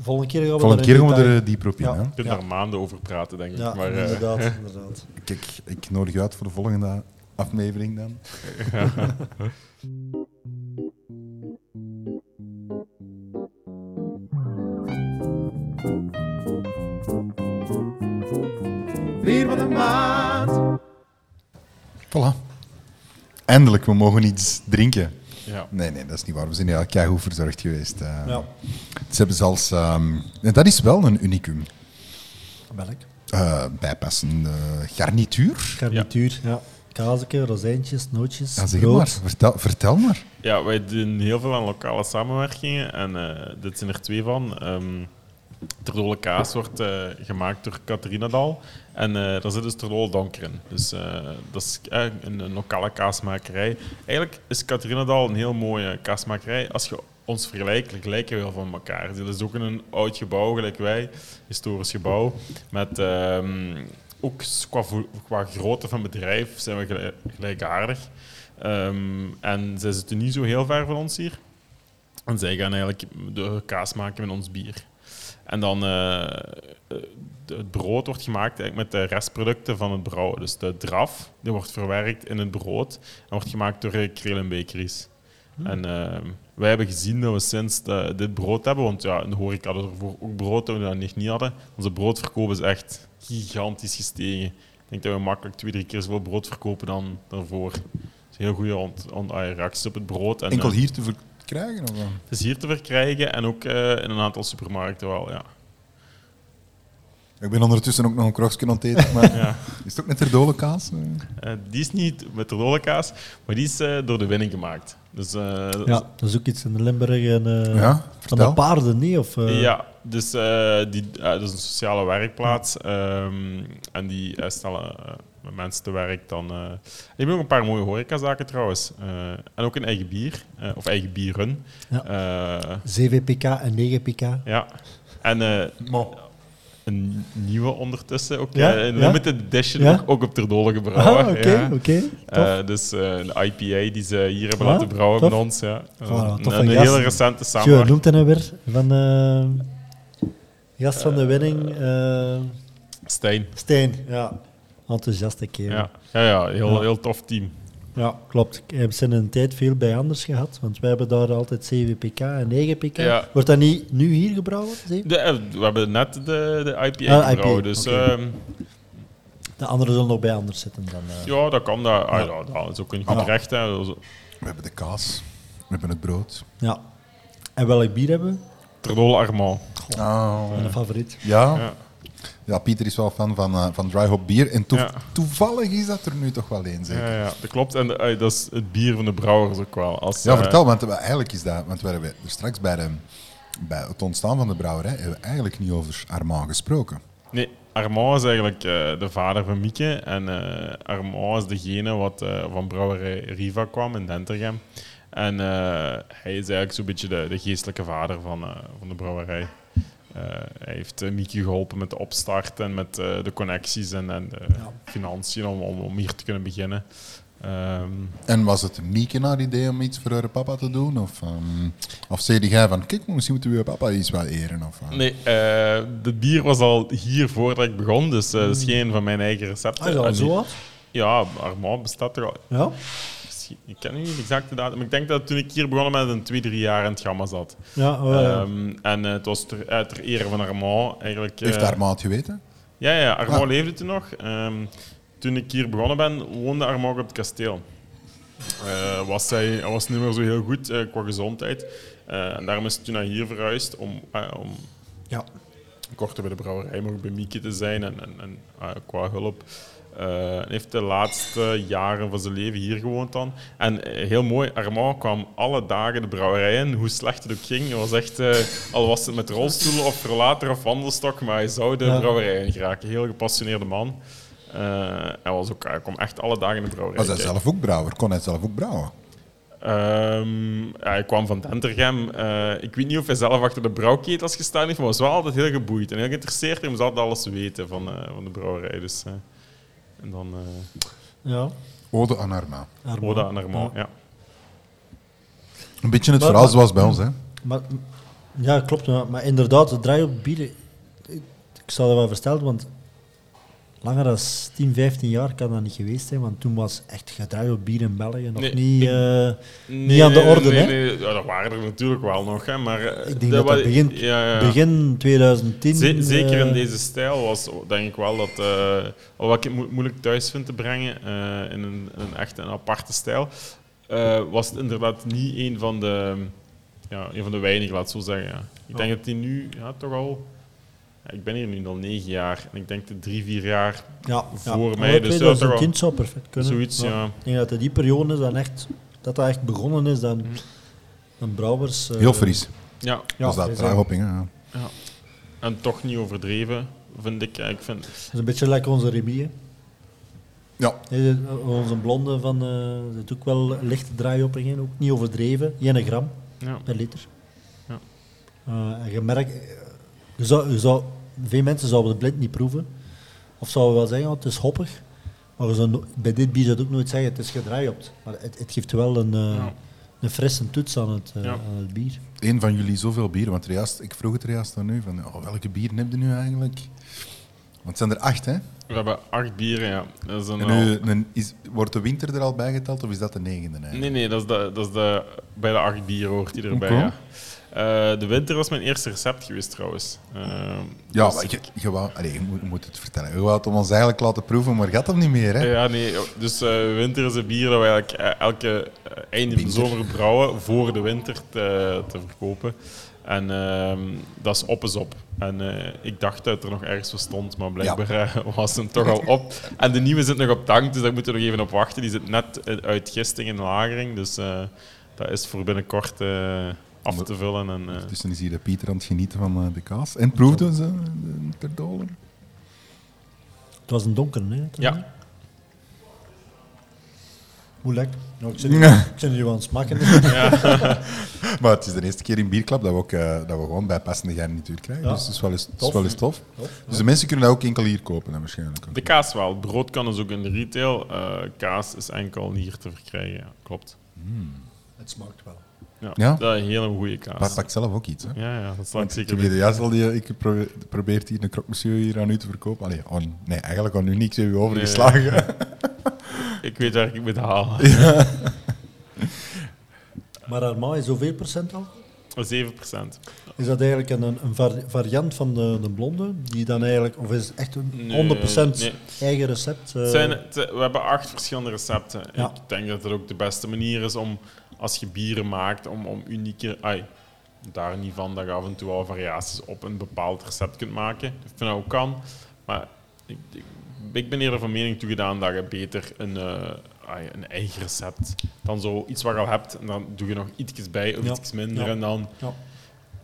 Volgende keer gaan we Volgende keer gaan we er eh, dieper op in. Ja. hè? Je kunt Ja. daar maanden over praten, denk ik. Ja, maar, eh, inderdaad, (laughs) inderdaad. Kijk, ik nodig je uit voor de volgende aflevering dan. Bier van de maand. Voilà. Eindelijk, we mogen iets drinken. ja. Nee, nee, dat is niet waar. We zijn ja keigoed verzorgd geweest. eh. Ja. Ze hebben zelfs... ehm, en dat is wel een unicum. Welk? Eh, bijpassende garnituur. Garnituur, ja. Kaasje, rozijntjes, nootjes, Ja, zeg brood. maar. Vertel, vertel maar. Ja, wij doen heel veel aan lokale samenwerkingen en eh, dit zijn er twee van. Ehm Terdole kaas wordt eh, gemaakt door Catharinadal en eh daar zit dus Terdole Donker in. Dus eh, dat is een, lokale kaasmakerij. Eigenlijk is Catharinadal een heel mooie kaasmakerij. Als je ons vergelijkt, lijken we van elkaar. Dit is ook een oud gebouw, gelijk wij, historisch gebouw, met... ehm, ook qua, qua grootte van bedrijf zijn we gelijk- gelijkaardig. Ehm, en zij zitten niet zo heel ver van ons hier. En zij gaan eigenlijk de kaas maken met ons bier. En dan eh, eh, het brood wordt gemaakt eigenlijk met de restproducten van het brouwen. Dus de draf die wordt verwerkt in het brood en wordt gemaakt door uh, Krelen Bakeries. En eh, wij hebben gezien dat we sinds de- dit brood hebben, want ja, in de horeca hadden we ervoor ook brood dat we dat nog niet hadden. Onze broodverkoop is echt gigantisch gestegen. Ik denk dat we makkelijk twee, drie keer zoveel brood verkopen dan daarvoor. Het is een heel goede ah, reacties op het brood. En, Enkel eh, hier te verkrijgen? Of? het is hier te verkrijgen en ook eh, in een aantal supermarkten wel, ja. Ik ben ondertussen ook nog een kroksje aan het eten, maar (laughs) ja. is het ook met terdole kaas? eh? Eh, die is niet met de kaas, maar die is eh, door de winning gemaakt. Dus, eh, Ja, dat is ook iets in de Limburg. En, eh, Ja, van de paarden, niet? Of, eh, Ja, dus eh, die, dat is een sociale werkplaats. ehm, en die stellen mensen te werk dan. eh die hebben ook een paar mooie horecazaken trouwens. Eh, en ook een eigen bier, eh, of eigen bierrun. Ja. Eh, 7 pk en 9 pk. ja. En eh, een nieuwe ondertussen, ook Ja? een Ja? limited edition, Ja? ook, ook op Terdole gebrouwen. Ah, oké, ja. oké. tof. Eh, dus een IPA die ze hier hebben Ah, laten brouwen tof. bij ons. Ja. Voilà, een een hele recente samenwerking. noemt hij nou weer? Van eh gast van de winning, eh Stijn. Steen. Ja, enthousiaste kerel. Ja, ja, ja heel, Ja. heel tof team. Ja, klopt. Ik heb ze in een tijd veel bij anders gehad, want wij hebben daar altijd 7 pk en 9 pk. Ja. Wordt dat niet nu hier gebrouwen? De, eh, we hebben net de, de IPA Ah, gebrouwen, IPA, dus ehm, De anderen zullen nog bij anders zitten dan. eh. ja, dat kan. Dat, ah, ja, dat is ook een goed Ja. recht. Hè. Dus, We hebben de kaas, we hebben het brood. Ja. En welk bier hebben we? Terdol Armand. Oh. Mijn favoriet. Ja. Ja. Pieter is wel fan van, eh, van dry hop bier. En Ja. toevallig is dat er nu toch wel één, zeker? Ja, ja, dat klopt. En eh, dat is het bier van de brouwers ook wel. Als, Ja, eh, vertel, want eigenlijk is dat... Want we hebben er straks bij, de, bij het ontstaan van de brouwerij hebben we eigenlijk niet over Armand gesproken. Nee, Armand is eigenlijk de vader van Mieke. En Armand is degene wat van brouwerij Riva kwam in Dentergem. En hij is eigenlijk zo'n beetje de, de geestelijke vader van, van de brouwerij. Eh, hij heeft eh, Mieke geholpen met de opstart en met eh, de connecties en, en de financiën om, om, om hier te kunnen beginnen. Ehm, En was het Mieke naar idee om iets voor haar papa te doen? Of, ehm, of zei jij van, kijk, misschien moeten we je papa iets wel eren? Of, nee, eh de bier was al hier voordat ik begon, dus eh, dat is geen van mijn eigen recepten. Ah, is al En zo wat? Ja, Armand bestaat er al Ja? Ik ken niet de exacte datum, maar ik denk dat toen ik hier begonnen met een twee, drie jaar in het gamma zat. Ja, oh, ja. Ehm, en eh, het was ter, eh, ter ere van Armand eigenlijk. Heeft eh, Armand het geweten? Ja, ja, Armand Ah. leefde toen nog. Ehm, toen ik hier begonnen ben, woonde Armand op het kasteel. Eh, was hij, was niet meer zo heel goed qua gezondheid. Eh, en daarom is hij toen naar hier verhuisd om, om ja. Korter bij de brouwerij, maar ook bij Mieke te zijn en, en, en eh, qua hulp. Eh, Hij heeft de laatste jaren van zijn leven hier gewoond dan. En eh, heel mooi, Armand kwam alle dagen de brouwerij in, hoe slecht het ook ging. Hij was echt, eh, al was het met rolstoelen of rollator of wandelstok, maar hij zou de Ja. brouwerij in geraken. Heel gepassioneerde man. Eh, hij, was ook, hij kwam echt alle dagen in de brouwerij. Was hij zelf ook brouwer? Kon hij zelf ook brouwen? Ehm, ja, hij kwam van Dentergem. Eh, ik weet niet of hij zelf achter de brouwketels gestaan heeft, maar was wel altijd heel geboeid en heel geïnteresseerd. Hij moest altijd alles weten van, eh, van de brouwerij. Dus, eh, en dan eh Ja. Ode aan Arma. Armand. Oda en Armand. Ja. Een beetje het Maar- verhaal maar- zoals bij ons, hè? Maar, ja, klopt. Maar, maar inderdaad, het draai op bieren. Ik, ik zou dat wel verstellen, want langer dan 10, 15 jaar kan dat niet geweest zijn. Want toen was echt gedraai op bier in België nog Nee, niet. ik- eh, Nee, aan de orde, nee, hè? Nee, ja, dat waren er natuurlijk wel nog, hè, maar... eh, ik denk dat dat begin, ja, ja. begin 2010. Ze- zeker in eh, deze stijl was denk ik wel dat, eh wat ik mo- moeilijk thuis vind te brengen eh, in een, een echt een aparte stijl, eh, was het inderdaad niet een van de, ja, een van de weinigen, laat het zo zeggen. Ja. Ik denk dat die nu ja, toch al, ik ben hier nu al negen jaar en ik denk de drie, vier jaar ja, voor ja. mij, Maar dus ja, 2010 toch zou perfect kunnen. zoiets, ja. Ik denk dat het die periode is dan echt, dat dat echt begonnen is. Dan, Mhm. dan Brouwers. eh, Heel fris. Ja, Ja, was dat hè? Ja. en toch niet overdreven, vind ik. Ja, Ik vind, Dat is een beetje lekker onze Remy. hè. Ja. Onze blonde van, eh zit ook wel lichte draai op in, ook niet overdreven. 1 gram ja. per liter. Ja. Eh, en je merkt, je zou, je zou, veel mensen zouden het blind niet proeven. Of zouden wel zeggen, oh, het is hoppig. Maar no- bij dit bier zou je ook nooit zeggen, het is gedraai op. Maar het, het geeft wel een, eh, Ja. een frisse toets aan het, eh, Ja. aan het bier. Een van jullie zoveel bieren, want juist, ik vroeg het er juist aan u, van, oh, welke bier heb je nu eigenlijk? Want het zijn er acht, hè? We hebben acht bieren, ja. Dat is een En nu, een, is, wordt de winter er al bij geteld, of is dat de negende eigenlijk? Nee, nee, dat is, de, dat is de, bij de acht bier hoort die erbij. Ja. Eh, de winter was mijn eerste recept geweest trouwens. Eh, Ja, dus- je, je, wou, allee, je, moet, je moet het vertellen. Je wou het om ons eigenlijk laten proeven, maar gaat dat niet meer, hè? Ja, nee, dus eh, winter is een bier dat we eigenlijk elke einde van de zomer brouwen voor de winter te, te verkopen. En ehm, dat is op is op. En ik dacht dat het er nog ergens voor stond, maar blijkbaar eh, was hem toch al op. En de nieuwe zit nog op tank, dus daar moeten we nog even op wachten. Die zit net uit gisting en lagering, dus dat is voor binnenkort af te vullen. En, eh, Tussen is hier de Pieter aan het genieten van eh, de kaas. En proefde ze de ter dolen? Het was een donker, hè? Ja. Hoe lekker. Nou, ik zit, (laughs) ik zit nu aan het smaken. (laughs) (laughs) Maar het is de eerste keer in Bierklap dat we, ook, eh, dat we gewoon bijpassende garnituur krijgen. Ja. Dus het is wel eens het is Tof. wel eens tof. Tof, Dus de mensen kunnen dat ook enkel hier kopen, dan waarschijnlijk. De kaas wel. Brood kan dus ook in de retail. Eh, kaas is enkel hier te verkrijgen. Ja, klopt. Het smaakt wel. Ja, Ja? Dat is een hele goede Maar kaas. pak zelf ook iets, hè? Ja, ja, dat ik ik zeker hier juist al die, ik probeer, probeert hier een croque monsieur hier aan u te verkopen. Allee, aan, nee, eigenlijk aan u niks heb u overgeslagen. (laughs) Ik weet waar ik moet halen. (laughs) Maar Armand is hoeveel procent al? 7 procent. Is dat eigenlijk een, een vari- variant van de, de blonde? Die dan eigenlijk, of is het echt een Nee, 100% nee. eigen recept? eh? Het zijn, het- we hebben acht verschillende recepten. Ja. Ik denk dat het ook de beste manier is om, als je bieren maakt, om, om unieke... Ai, daar niet van dat je af en toe al variaties op een bepaald recept kunt maken. Ik vind dat ook kan. Maar ik, ik, ik ben eerder van mening toegedaan dat je beter een, eh, ai, een eigen recept dan zo iets wat je al hebt en dan doe je nog iets bij of Ja. iets minder Ja. en dan... Ja.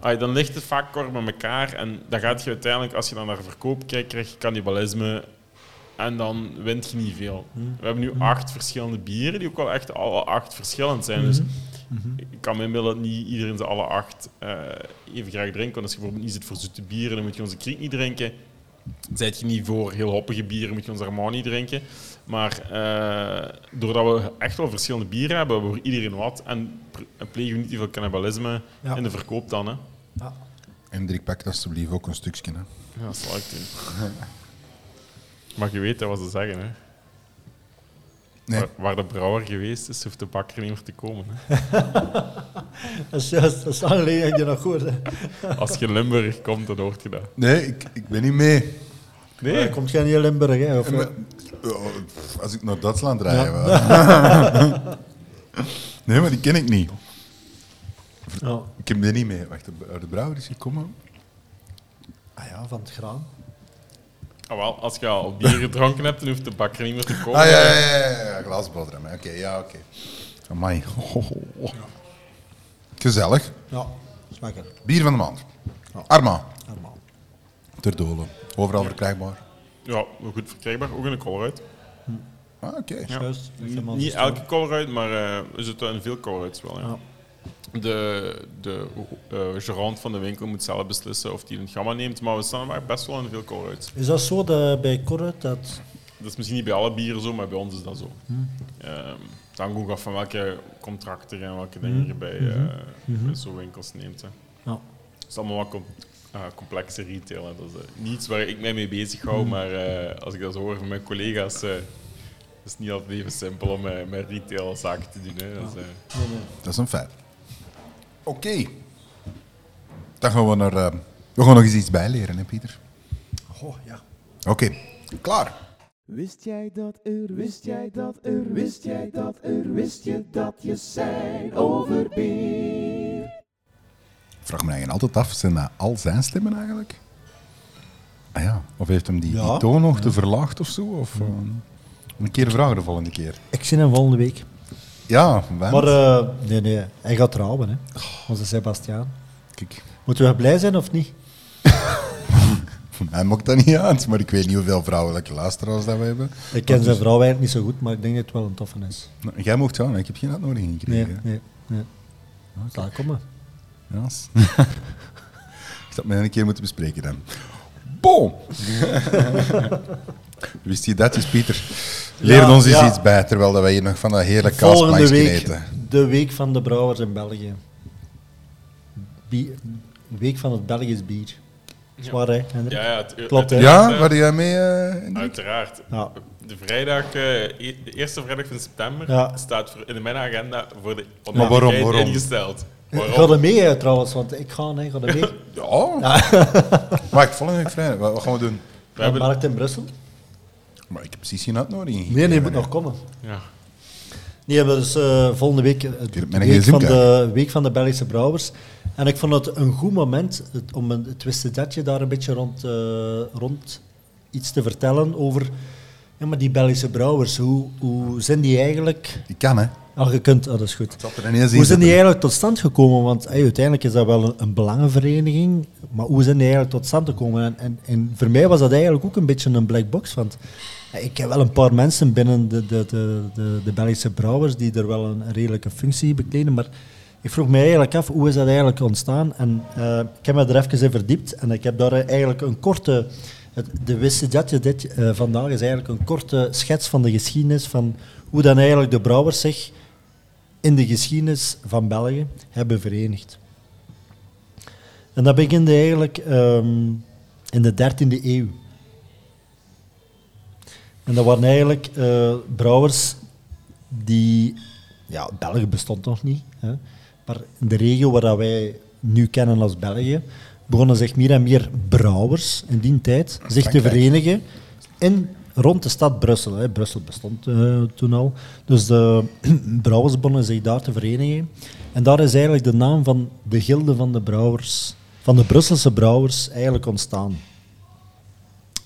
Ai, dan ligt het vaak kort met elkaar en dan gaat je uiteindelijk, als je dan naar verkoop kijkt, krijg je cannibalisme en dan wint je niet veel. Hmm. We hebben nu acht verschillende bieren die ook wel echt alle acht verschillend zijn. Dus Mhm. ik kan me inbeelden dat niet iedereen ze alle acht eh, even graag drinkt. Want als je bijvoorbeeld niet zit voor zoete bieren, dan moet je onze kriek niet drinken. Zijt je niet voor heel hoppige bieren, moet je onze Armani niet drinken. Maar eh, doordat we echt wel verschillende bieren hebben, hebben we voor iedereen wat. En en plegen we niet te veel cannibalisme Ja. in de verkoop dan. Hè. Ja. En Dirk, pak alsjeblieft ook een stukje. Hè. Ja, dat zal ik doen. (laughs) Maar je weet dat wat ze zeggen. Hè. Nee. Waar, waar de brouwer geweest is, hoeft de bakker niet meer te komen. Hè. (laughs) Dat is juist, dat is dat ik je nog hoorde. Als je in Limburg komt, dan hoort je dat. Nee, ik, ik ben niet mee. Nee. Komt jij niet in Limburg, hè? Of, eh, als ik naar Duitsland. Ja. wel. (laughs) nee, maar die ken ik niet. Ik heb er niet mee. Wacht, de, de brouwer is gekomen. Ah ja, van het graan. Ah, wel, als je al bier gedronken hebt, dan hoeft de bakker niet meer te komen. Ah, ja, ja, ja, ja, ja. Oké, ja, oké. Amai. Gezellig. Ja, smaken. Bier van de maand. Arma. Normaal. Ter Dolen. Overal verkrijgbaar. Ja, goed verkrijgbaar. Ook in de Colruyt. Ah, oké. Ja. Niet elke Colruyt, maar eh, we zitten in veel Colruyts wel. Ja. De, de eh, gerant van de winkel moet zelf beslissen of hij een gamma neemt, maar we staan maar best wel in veel Colruyts. Is dat zo dat bij Corrit dat... Dat is misschien niet bij alle bieren zo, maar bij ons is dat zo. Ehm, het hangt ook af van welke contracten en welke dingen je bij, eh, bij zo'n winkels neemt. Hè. Ja. Het is allemaal wat com- ah, complexe retail. Hè. Dat is eh, niets waar ik mij mee bezig hou, maar eh, als ik dat hoor van mijn collega's, eh is het niet altijd even simpel om eh, met retail zaken te doen. Hè. Dat is, eh, Dat is een feit. Oké. Dan gaan we naar... eh, we gaan nog eens iets bijleren, hè, Pieter? Oh, ja. Oké. Klaar. Wist jij dat er, wist jij dat er, wist jij dat er, wist je dat je zijn over bier? Ik vraag me eigenlijk altijd af, zijn dat al zijn stemmen eigenlijk? Ah ja, of heeft hem die, Ja. die toon nog te verlaagd of zo? Of, eh, een keer vragen de volgende keer. Ik zie hem volgende week. Ja, Maar eh, nee, nee, hij gaat trouwen, hè. Onze Sebastiaan. kijk, Moeten we blij zijn of niet? voor mij maakt dat niet uit, maar ik weet niet hoeveel vrouwelijke luisteraars dat we hebben. Ik ken zijn vrouw eigenlijk niet zo goed, maar ik denk dat het wel een toffe is. Nou, jij mocht gaan, hè. ik heb geen uitnodiging Nee, gekregen. nee, nee. Zal komen. Ja, s- (laughs) ik zou het met een keer moeten bespreken dan. Bon! (laughs) Wist je dat eens, Pieter? Leer Ja, ons eens ja. iets bij, terwijl dat wij hier nog van dat heerlijke Volgende kaasplankje week, eten. de week van de brouwers in België. Bier, week van het Belgisch bier. Zwaar, hè, Hendrik? ja, ja, het, Klopt, hè? Ja, waar jij mee? eh, Hendrik? Uiteraard. Ja. De vrijdag, eh, e- de eerste vrijdag van september, Ja. staat voor- in mijn agenda voor de waarom, onafhankelijkheid waarom? ingesteld. Ga Waarom? er mee trouwens, want ik ga, hè, ga er mee. (laughs) Ja. Wacht, volgende week vrijdag. Wat, wat gaan we doen? We De hebben, markt in Brussel? Maar ik heb precies geen uitnodiging Nee, nee, je moet nog komen. ja. Nee, maar dus eh, volgende week, eh, de mijn week van de, week van de Belgische brouwers. En ik vond het een goed moment het- om een, het wistedetje daar een beetje rond, eh, rond iets te vertellen over ja, maar die Belgische brouwers. Hoe, hoe zijn die eigenlijk... Ik kan, hè. Ah, je kunt, ah, dat is goed. Er Hoe zijn die eigenlijk tot stand gekomen? Want hey, uiteindelijk is dat wel een, een belangenvereniging, maar hoe zijn die eigenlijk tot stand gekomen? En, en, en voor mij was dat eigenlijk ook een beetje een black box, want eh, ik heb wel een paar mensen binnen de, de, de, de, Belgische brouwers die er wel een, redelijke functie bekleden, maar ik vroeg me eigenlijk af, hoe is dat eigenlijk ontstaan? En eh, ik heb me er even in verdiept en ik heb daar eigenlijk een korte... Het, de datje dit eh, vandaag is eigenlijk een korte schets van de geschiedenis van hoe dan eigenlijk de brouwers zich in de geschiedenis van België hebben verenigd. En dat begint eigenlijk ehm, in de 13e eeuw. En dat waren eigenlijk eh, brouwers die... Ja, België bestond nog niet. Hè, maar in de regio waar dat wij nu kennen als België, begonnen zich meer en meer brouwers in die tijd zich te verenigen in, rond de stad Brussel. Hè. Brussel bestond eh, toen al. Dus de (clears throat) brouwers begonnen zich daar te verenigen. En daar is eigenlijk de naam van de gilde van de brouwers, van de Brusselse brouwers, eigenlijk ontstaan.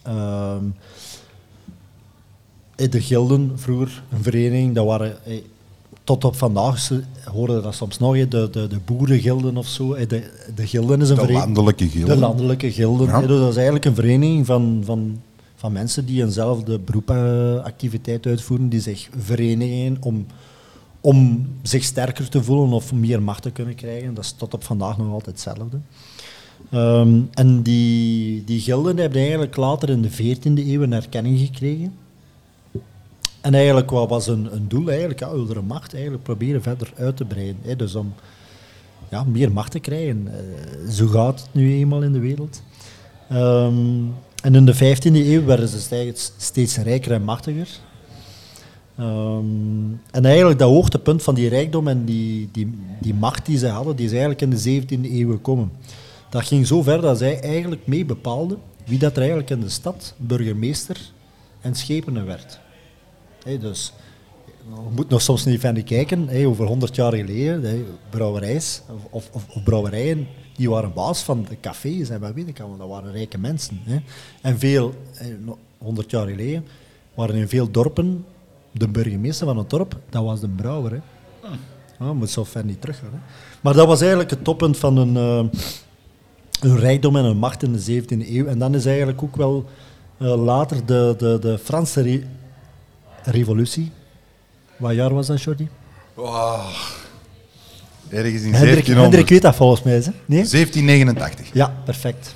Ehm, eh, de gilden, vroeger een vereniging, dat waren... eh, tot op vandaag ze horen dat soms nog, de, de, de boerengilden of zo. Eh, De, de gilden is een De vereniging... landelijke gilde. De landelijke gilden. Ja. Dus dat is eigenlijk een vereniging van, van, van mensen die eenzelfde beroepactiviteit uitvoeren, die zich verenigen om, om zich sterker te voelen of meer macht te kunnen krijgen. Dat is tot op vandaag nog altijd hetzelfde. Ehm, en die, die gilden hebben eigenlijk later in de 14e eeuw een erkenning gekregen. En eigenlijk wat was een, een doel? Eigenlijk, ja, de macht eigenlijk proberen verder uit te breiden. Hè, dus om ja, meer macht te krijgen. Eh, zo gaat het nu eenmaal in de wereld. Ehm, en in de 15e eeuw werden ze steeds, steeds rijker en machtiger. Ehm, en eigenlijk dat hoogtepunt van die rijkdom en die, die, die macht die ze hadden, die is eigenlijk in de 17e eeuw gekomen. Dat ging zo ver dat zij eigenlijk mee bepaalden wie dat er eigenlijk in de stad burgemeester en schepenen werd. Dus je moet nog soms niet verder kijken, over 100 jaar geleden, hè, brouwerijs of, of, of, of brouwerijen, die waren baas van de cafés en wat weet ik allemaal, dat waren rijke mensen. En veel, hè, nog 100 jaar geleden, waren in veel dorpen de burgemeester van het dorp, dat was de brouwer. Hè. Ah, moet zo ver niet terug gaan. Hè. Maar dat was eigenlijk het toppunt van een, eh, een rijkdom en een macht in de 17e eeuw. En dan is eigenlijk ook wel eh, later de, de, de Franse revolutie. Wat jaar was dat, Jordi? Wow. Ergens in Hendrik, 1700. Hendrik weet dat volgens mij, hè? Nee? 1789. Ja, perfect.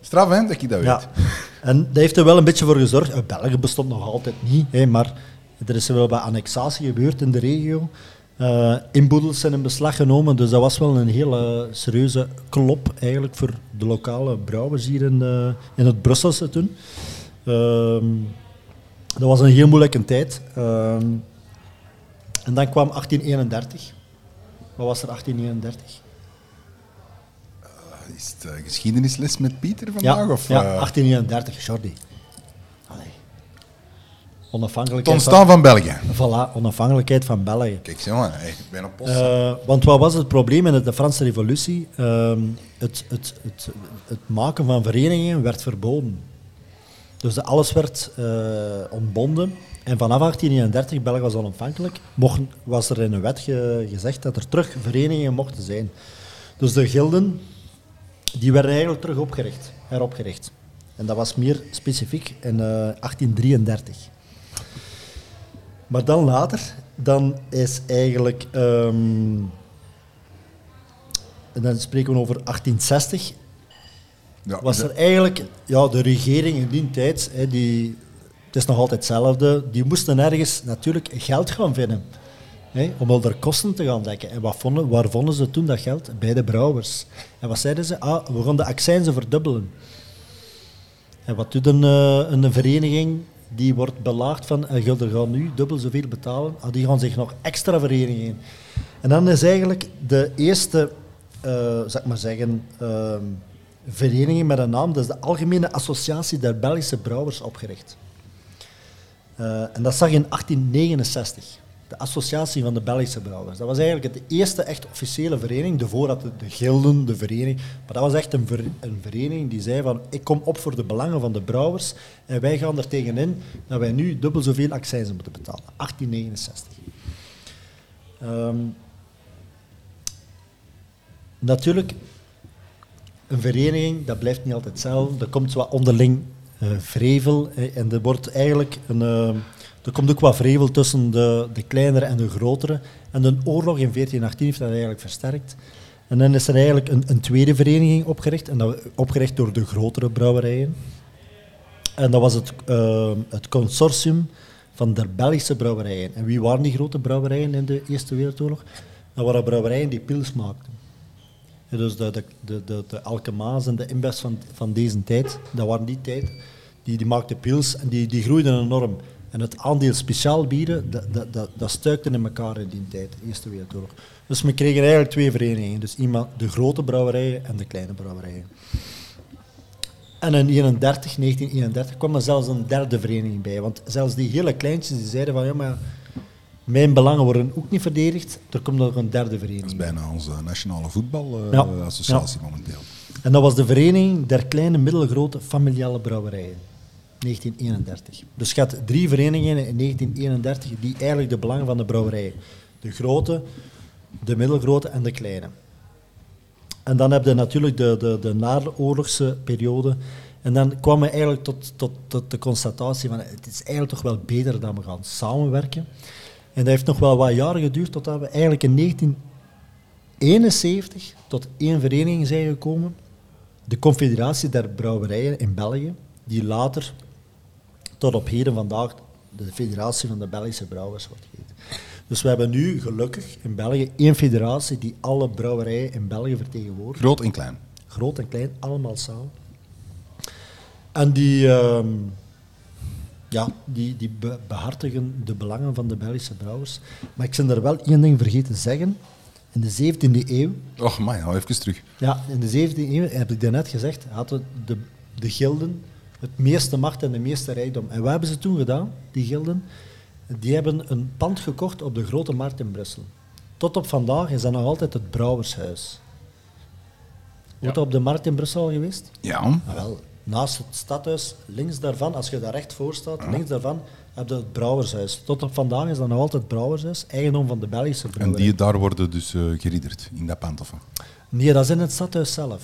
Straf, hè, dat ik dat weet. Ja. (laughs) En dat heeft er wel een beetje voor gezorgd. Eh, België bestond nog altijd niet, hè, maar er is wel wat annexatie gebeurd in de regio. Eh inboedels zijn in beslag genomen, dus dat was wel een hele serieuze klop eigenlijk voor de lokale brouwers hier in, eh, in het Brusselse toen. Ehm, dat was een heel moeilijke tijd. Ehm, en dan kwam 1831. Wat was er 1831? Is het eh, geschiedenisles met Pieter vandaag? Ja, of, ja eh, 1831, Jordi. Allee. het Onafhankelijkheid ontstaan van België. voilà, onafhankelijkheid van België. Kijk, jongen, ik ben op post. Eh, want wat was het probleem in de Franse revolutie? Ehm, het, het, het, het maken van verenigingen werd verboden. Dus alles werd eh, ontbonden. En vanaf 1831, België was onafhankelijk, mochten, was er in een wet ge- gezegd dat er terug verenigingen mochten zijn. Dus de gilden, die werden eigenlijk terug opgericht, heropgericht. En dat was meer specifiek in eh, 1833. Maar dan later, dan is eigenlijk... ehm, en dan spreken we over 1860. Was er eigenlijk... Ja, de regering in die tijd, hè, die, het is nog altijd hetzelfde, die moesten ergens natuurlijk geld gaan vinden. Hè, om al de kosten te gaan dekken. En wat vonden, waar vonden ze toen dat geld? Bij de brouwers. En wat zeiden ze? Ah, we gaan de accijnzen verdubbelen. En wat doet een, eh, een vereniging die wordt belaagd van uh, jullie gaan nu dubbel zoveel betalen? Ah, die gaan zich nog extra verenigen. En dan is eigenlijk de eerste, eh zeg ik maar zeggen, ehm, vereniging met een naam, dat is de Algemene Associatie der Belgische Brouwers opgericht. Eh, en dat zag in 1869. De Associatie van de Belgische Brouwers. Dat was eigenlijk de eerste echt officiële vereniging. Daarvoor had de, de gilden, de vereniging. Maar dat was echt een, een vereniging die zei van ik kom op voor de belangen van de brouwers en wij gaan er tegenin dat wij nu dubbel zoveel accijnzen moeten betalen. 1869. Ehm, natuurlijk, een vereniging, dat blijft niet altijd hetzelfde. Er komt wat onderling eh, vrevel en er wordt eigenlijk een, eh, er komt ook wat vrevel tussen de, de kleinere en de grotere. En de oorlog in 1418 heeft dat eigenlijk versterkt. En dan is er eigenlijk een, een tweede vereniging opgericht, en dat, opgericht door de grotere brouwerijen. En dat was het, eh, het consortium van de Belgische brouwerijen. En wie waren die grote brouwerijen in de Eerste Wereldoorlog? Dat waren brouwerijen die pils maakten. Dus de, de, de, de, Alkemaas en de van, van deze tijd, dat waren die tijd, die, die maakten pils en die, die groeiden enorm. En het aandeel speciaal bieren, dat, dat, dat, dat stuikte in elkaar in die tijd, Eerste Wereldoorlog. Dus we kregen eigenlijk twee verenigingen. Dus iemand, de grote brouwerijen en de kleine brouwerijen. En in 31, 1931 kwam er zelfs een derde vereniging bij. Want zelfs die hele kleintjes die zeiden van ja, maar mijn belangen worden ook niet verdedigd. Er komt nog een derde Dat vereniging is bij. bijna onze nationale Ja. voetbalassociatie momenteel. En dat was de vereniging der kleine, middelgrote familiale brouwerijen. 1931. Dus je had drie verenigingen in 1931 die eigenlijk de belangen van de brouwerijen. De grote, de middelgrote en de kleine. En dan heb je natuurlijk de, de, de naoorlogse periode. En dan kwam we eigenlijk tot, tot, tot de constatatie van het is eigenlijk toch wel beter dat we gaan samenwerken. En dat heeft nog wel wat jaren geduurd totdat we eigenlijk in 1971 tot één vereniging zijn gekomen. De Confederatie der Brouwerijen in België, die later tot op heden vandaag de Federatie van de Belgische Brouwers wordt geheten. Dus we hebben nu gelukkig in België één federatie die alle brouwerijen in België vertegenwoordigt. Groot en klein. Groot en klein, allemaal samen. En die, ehm, ja, die, die be- behartigen de belangen van de Belgische brouwers. Maar ik ben er wel één ding vergeten te zeggen. In de 17e eeuw, Och, man, hou even terug. ja, in de 17e eeuw, heb ik daarnet gezegd, hadden de, de gilden het meeste macht en de meeste rijkdom. En wat hebben ze toen gedaan, die gilden? Die hebben een pand gekocht op de Grote Markt in Brussel. Tot op vandaag is dat nog altijd het Brouwershuis. Wordt Ja. op de Markt in Brussel al geweest? Ja. Ah, wel, naast het stadhuis, links daarvan, als je daar recht voor staat, links daarvan heb je het Brouwershuis. Tot op vandaag is dat nog altijd het Brouwershuis, eigendom van de Belgische En brouwerij. die, daar worden dus eh geridderd, in dat pand of wat? Nee, dat is in het stadhuis zelf.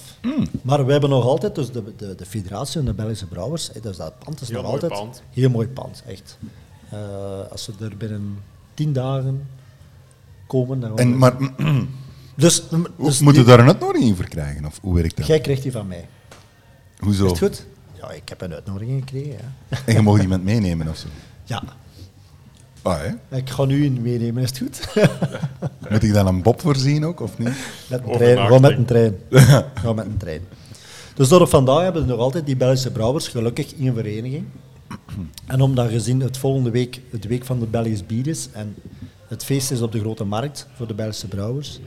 Maar we hebben nog altijd, dus de, de, de federatie en de Belgische brouwers, eh, dus dat pand is Heel nog mooi altijd... pand. Heel mooi pand, echt. Eh, als ze er binnen tien dagen komen... Dan En, maar dus, dus moet je die- daar een uitnodiging voor krijgen? Of hoe werkt dat? Jij krijgt die van mij. Hoezo? Is het goed? Ja, ik heb een uitnodiging gekregen. Ja. (laughs) En je mag iemand meenemen of zo? ja. Ah, hè? Ik ga nu in meenemen, is het goed? (laughs) Moet ik dan een Bob voorzien ook, of niet? Met een trein. Gewoon met een trein. Gewoon (laughs) met een trein. Dus door op vandaag hebben we nog altijd die Belgische brouwers, gelukkig in vereniging. En omdat gezien het volgende week het week van de Belgisch bier is en het feest is op de Grote Markt voor de Belgische brouwers,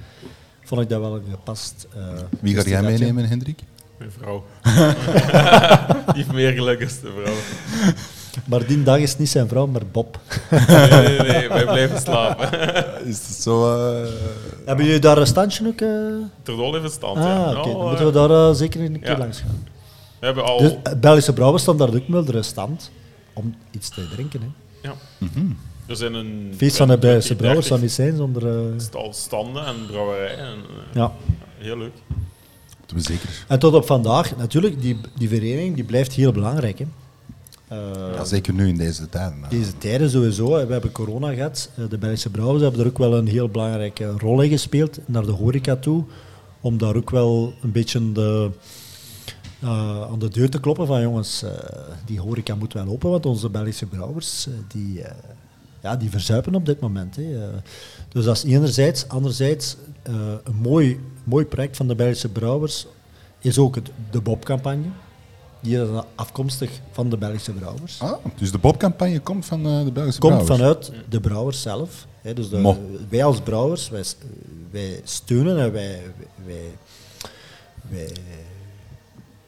vond ik dat wel een gepast. eh, Wie ga jij meenemen, Hendrik? Mijn vrouw. (laughs) Die heeft meer geluk als de vrouw. Maar die dag is het niet zijn vrouw, maar Bob. Nee, nee, nee, wij blijven slapen. Is het zo... eh, Hebben jullie daar een standje ook? eh? Ter dol even stand. Ah, ja. oké. Nou, Dan moeten we eh, daar eh, zeker een keer ja. langs gaan. We hebben al... Dus eh, Belgische brouwers staan daar ook met een stand om iets te drinken. Hè. ja. Er zijn een... Feest van de Belgische 20, brouwers zou 30 niet zijn zonder... eh, stal- standen en brouwerijen. En, eh, ja. Heel leuk. We zeker. En tot op vandaag, natuurlijk, die, die vereniging die blijft heel belangrijk. Hè. Eh, Ja, zeker nu in deze tijden. hè. Deze tijden sowieso. We hebben corona gehad. Eh, De Belgische brouwers hebben er ook wel een heel belangrijke rol in gespeeld naar de horeca toe. Om daar ook wel een beetje de, eh, aan de deur te kloppen van jongens, die horeca moet wel open, want onze Belgische brouwers die, ja, die verzuipen op dit moment. Hè. Dus dat is enerzijds. Anderzijds, een mooi, mooi project van de Belgische brouwers is ook het, de Bob-campagne. Die is afkomstig van de Belgische brouwers Ah, dus de Bob-campagne komt van eh, de Belgische komt brouwers. vanuit de brouwers zelf. Hè, dus de- wij als brouwers, wij, wij steunen en wij, wij, wij,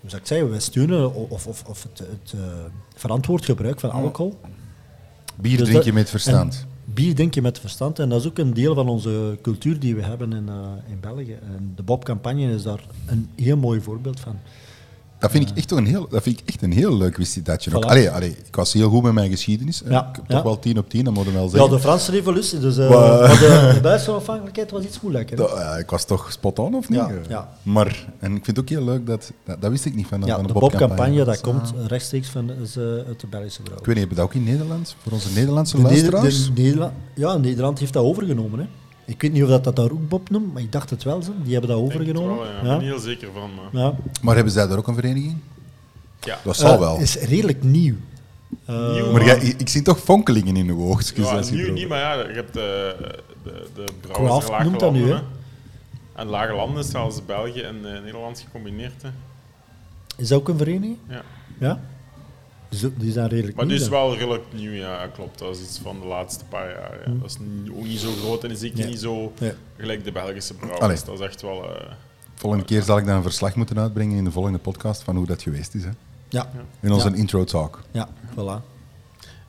hoe zou ik zeggen, wij steunen of, of, of het, het eh, verantwoord gebruik van alcohol. Bier Dus drink je met verstand. en bier drink je met verstand en dat is ook een deel van onze cultuur die we hebben in, eh, in België. En de Bob-campagne is daar een heel mooi voorbeeld van. Dat vind ik echt een heel, dat vind ik echt een heel leuk wistitaatje. ook. Voilà. Allee, allee, ik was heel goed met mijn geschiedenis. Ja, ik heb ja. toch wel tien op tien, dat moet wel Ja, zeggen. de Franse revolutie, dus eh, maar de, (laughs) de Belgische onafhankelijkheid was iets moeilijker. ja, ik was toch spot on, of niet? Ja, ja. Maar, en ik vind het ook heel leuk dat, dat, dat wist ik niet van, Ja, van de Bob-campagne. Bob-campagne, dat Dus, komt ah. rechtstreeks van, is, eh, uit de Belgische brouw. Ik weet niet, hebben dat ook in Nederland? Voor onze Nederlandse De Neder- luisteraars? de Nederla- ja, Nederland heeft dat overgenomen. Hè. Ik weet niet of dat, dat daar ook Bob noemt, maar ik dacht het wel. Zo. Die hebben dat Ik denk het overgenomen. wel, ja. Ik ben ja. niet heel zeker van. Maar... Ja. Maar hebben zij daar ook een vereniging? Ja. Dat zal Eh, wel. is redelijk nieuw. Eh, Nieuw, Maar jij, ik, ik zie toch fonkelingen in uw oogstjes. Ja, nu erover- niet, maar ja, je hebt de, de, de brouwers Lage noemt dat nu, Landen, hè? En Lage Landen is zelfs België en eh, Nederland gecombineerd. Hè. Is dat ook een vereniging? Ja. Ja. Dus ook- die zijn redelijk Maar nieuw. die is dan. wel redelijk nieuw, ja, klopt. Dat is iets van de laatste paar jaar. Ja. Dat is niet- ook niet zo groot en is zeker niet zo gelijk de Belgische brouwers. Dat is echt wel... eh, Volgende keer zal ik dan een verslag moeten uitbrengen in de volgende podcast van hoe dat geweest is. Hè? Ja, In onze Ja. intro talk. ja, voilà.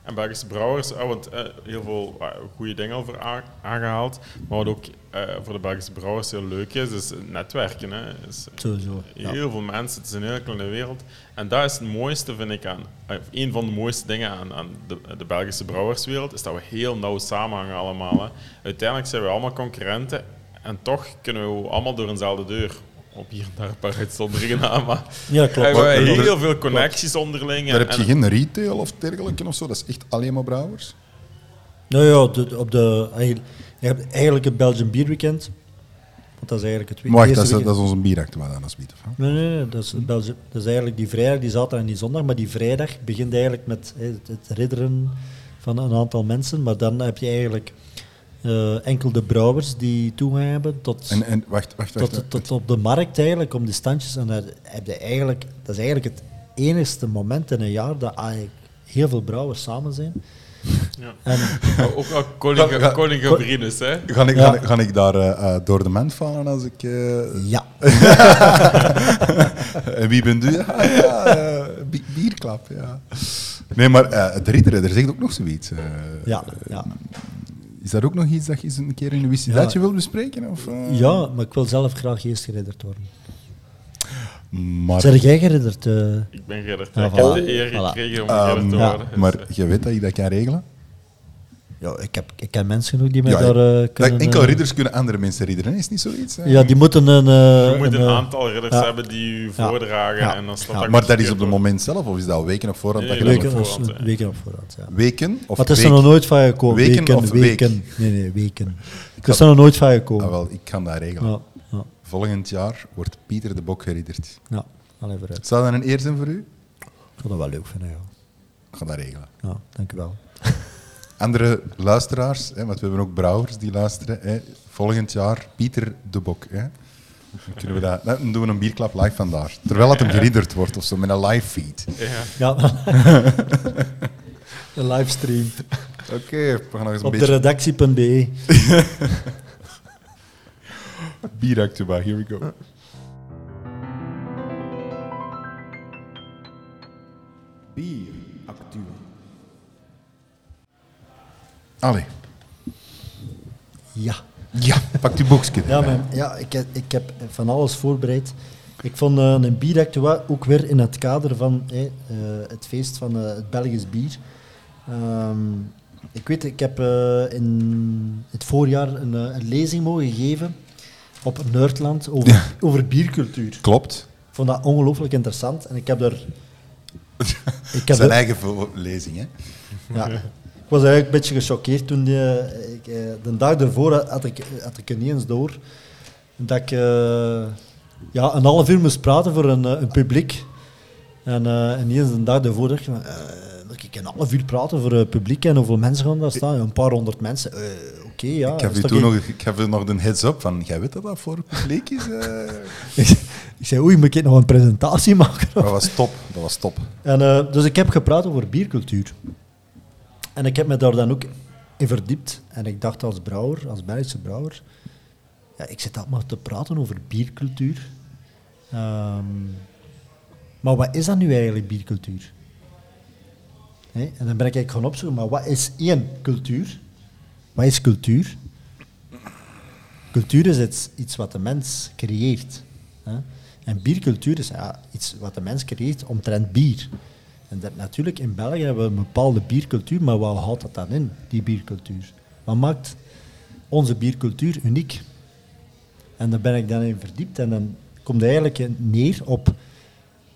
En Belgische brouwers, ah, want eh, heel veel ah, goede dingen over aangehaald. Maar wat ook eh, voor de Belgische brouwers heel leuk is, is netwerken. Hè. Is, Sowieso. Ja. Heel veel mensen, het is een hele kleine wereld. En dat is het mooiste, vind ik, aan, eh, een van de mooiste dingen aan, aan de, de Belgische brouwerswereld, is dat we heel nauw samenhangen allemaal. Hè. Uiteindelijk zijn we allemaal concurrenten en toch kunnen we allemaal door eenzelfde deur. Op hier en daar een paar uitzonderingen maar (laughs) Ja, klopt. we hebben heel veel connecties onderling. Daar heb je en- geen retail of dergelijke of zo. Dat is echt alleen maar brouwers. Nou ja, de- op de, eigenlijk- je hebt eigenlijk het Belgian Beer Weekend. Want dat is eigenlijk het week- Maar wacht, dat is, weekend. dat is onze bieractua dan, of wat? Nee, nee, nee. Dat is, dat is eigenlijk die vrijdag, die zaterdag en die zondag. Maar die vrijdag begint eigenlijk met het, het ridderen van een aantal mensen. Maar dan heb je eigenlijk eh, enkel de brouwers die toegang hebben tot, En, en wacht, wacht, wacht. tot, tot op de markt eigenlijk, om die standjes. En dan heb je eigenlijk, dat is eigenlijk het enigste moment in een jaar dat eigenlijk heel veel brouwers samen zijn. Ja. En ook wel koning, Ga- ga- koning Gabrinus, hè. Ga ik, Ja. ga, ik- ga ik daar eh, eh, door de mand vallen als ik... eh, ja, (laughs) en wie bent u? Ah, ja, eh, bi- bierklap, ja. Nee, maar eh de ridder, er zegt ook nog zoiets. eh. Ja, ja. Is dat ook nog iets dat je eens een keer in een wisselaatje wil bespreken? Of, ja, maar ik wil zelf graag eerst geridderd worden. Maar, Zijn jij geridderd? eh? Ik ben. Ja, ik voilà. heb de eer Voilà. gekregen om ehm, te worden. Dus, maar eh, je weet dat je dat kan regelen? Ja, ik, heb, ik ken mensen genoeg die mij Ja, daar eh, kunnen... Enkel eh, ridders kunnen andere mensen ridderen, is niet zoiets? hè? Ja, die moeten een... eh, je moet een aantal ridders ja. hebben die u Ja. voordragen Ja. en dan dat Maar dat is op het moment zelf, of is dat weken op voorhand? Nee, dat je weken, op of, voorhand, weken op voorhand, ja. Weken of Maar het is er nog nooit van gekomen. Weken Weken, of weken. week? Nee, nee, weken. Het is er nog nooit van gekomen. Ah, wel, ik kan dat regelen. Volgend jaar wordt Pieter de Bok geridderd. ja. Allee, vooruit. Zou dat een eer zijn voor u? Ik zou dat wel leuk vinden, ja. Ik ga dat regelen. Ja, dank u wel. (laughs) Andere luisteraars, hè, want we hebben ook brouwers die luisteren. Hè. Volgend jaar Pieter de Bok. Hè. Dan, kunnen we dat, dan doen we een bierklap live vandaar. Terwijl het hem geridderd wordt of zo, met een live feed. Ja. Ja. (laughs) Een livestream Oké, we gaan nog eens een op de beetje (laughs) bieractua. Here we go. Bieractua. Allee. Ja. Ja, pak je boekje. Ja, maar, ja ik, heb, ik heb van alles voorbereid. Ik vond eh, een bieractua ook weer in het kader van eh, het feest van eh, het Belgisch bier. Ehm, ik weet, ik heb in het voorjaar een, een lezing mogen geven op Nerdland over, over biercultuur. Klopt. Ik vond dat ongelooflijk interessant en ik heb er... (laughs) Ik heb Zijn er- eigen lezing, hè. ja. Ik was eigenlijk een beetje gechoqueerd toen die, ik, eh, de dag ervoor had ik, had ik er niet eens door dat ik eh, ja, een half uur moest praten voor een, eh, een publiek. En, eh, en niet eens de dag ervoor dacht ik, van, eh, dat ik een half uur praten voor het publiek en hoeveel mensen gaan daar staan? Een paar honderd mensen. Ja. ik dat heb toen nog, ik heb nog een heads-up van, jij weet dat dat voor het publiek is? eh? (laughs) ik zei, oei, moet ik nog een presentatie maken? dat was top, dat was top. En, eh, dus ik heb gepraat over biercultuur. En ik heb me daar dan ook in verdiept. En ik dacht als brouwer, als Belgische brouwer, ja, ik zit allemaal te praten over biercultuur. Ehm, maar wat is dat nu eigenlijk, biercultuur? En dan ben ik eigenlijk gaan opzoeken, maar wat is één cultuur? Wat is cultuur? Cultuur is iets, wat de mens creëert. Hè? En biercultuur is iets wat de mens creëert omtrent bier. En dat, natuurlijk, in België hebben we een bepaalde biercultuur, maar wat houdt dat dan in, die biercultuur? Wat maakt onze biercultuur uniek? En daar ben ik dan in verdiept en dan komt het eigenlijk neer op...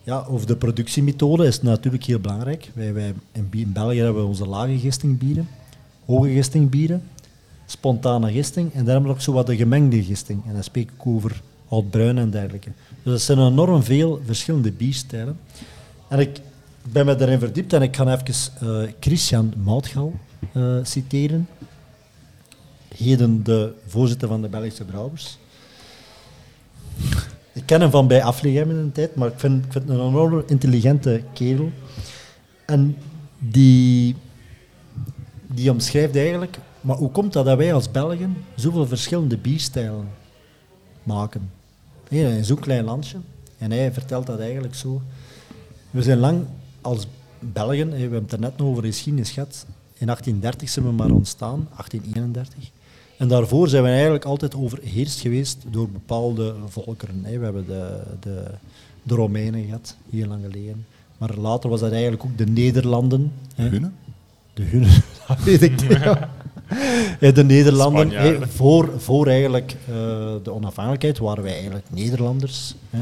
Ja, over de productiemethode is natuurlijk heel belangrijk. Wij, in België hebben we onze lage gistingbieren, hoge gistingbieren, spontane gisting en we ook zo wat de gemengde gisting. En dan spreek ik over oudbruin en dergelijke. Dus er zijn enorm veel verschillende bierstijlen. En ik ben me daarin verdiept en ik ga even eh, Christian Moutgal eh, citeren. Heden de voorzitter van de Belgische Brouwers. Ik ken hem van bij Afligem in een tijd, maar ik vind, ik vind hem een enorm intelligente kerel. En die, die omschrijft eigenlijk, maar hoe komt dat dat wij als Belgen zoveel verschillende bierstijlen maken? Hier, in zo'n klein landje. En hij vertelt dat eigenlijk zo. We zijn lang als Belgen, we hebben het er net nog over de geschiedenis gehad, in 1830 zijn we maar ontstaan, 1831. En daarvoor zijn we eigenlijk altijd overheerst geweest door bepaalde volkeren. We hebben de, de, de Romeinen gehad, heel lang geleden. Maar later was dat eigenlijk ook de Nederlanden. hè. Hunnen? De Hunnen, (laughs) weet ik niet. ja. (laughs) De Nederlanden, voor, voor eigenlijk eh, de onafhankelijkheid waren wij eigenlijk Nederlanders. Hè.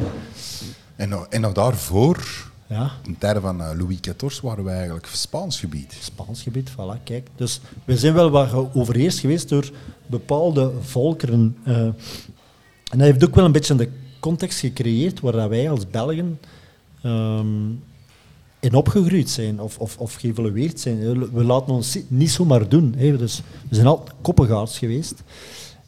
En, nog- en nog daarvoor, Ja, in tijden van eh, Louis XIV, waren wij eigenlijk Spaans gebied. Spaans gebied, voilà, kijk. Dus we zijn wel wat overheerst geweest door bepaalde volkeren. eh. en dat heeft ook wel een beetje de context gecreëerd waar dat wij als Belgen ehm, in opgegroeid zijn of, of, of geëvolueerd zijn. We laten ons niet zomaar doen. Hè. Dus we zijn altijd koppengaards geweest.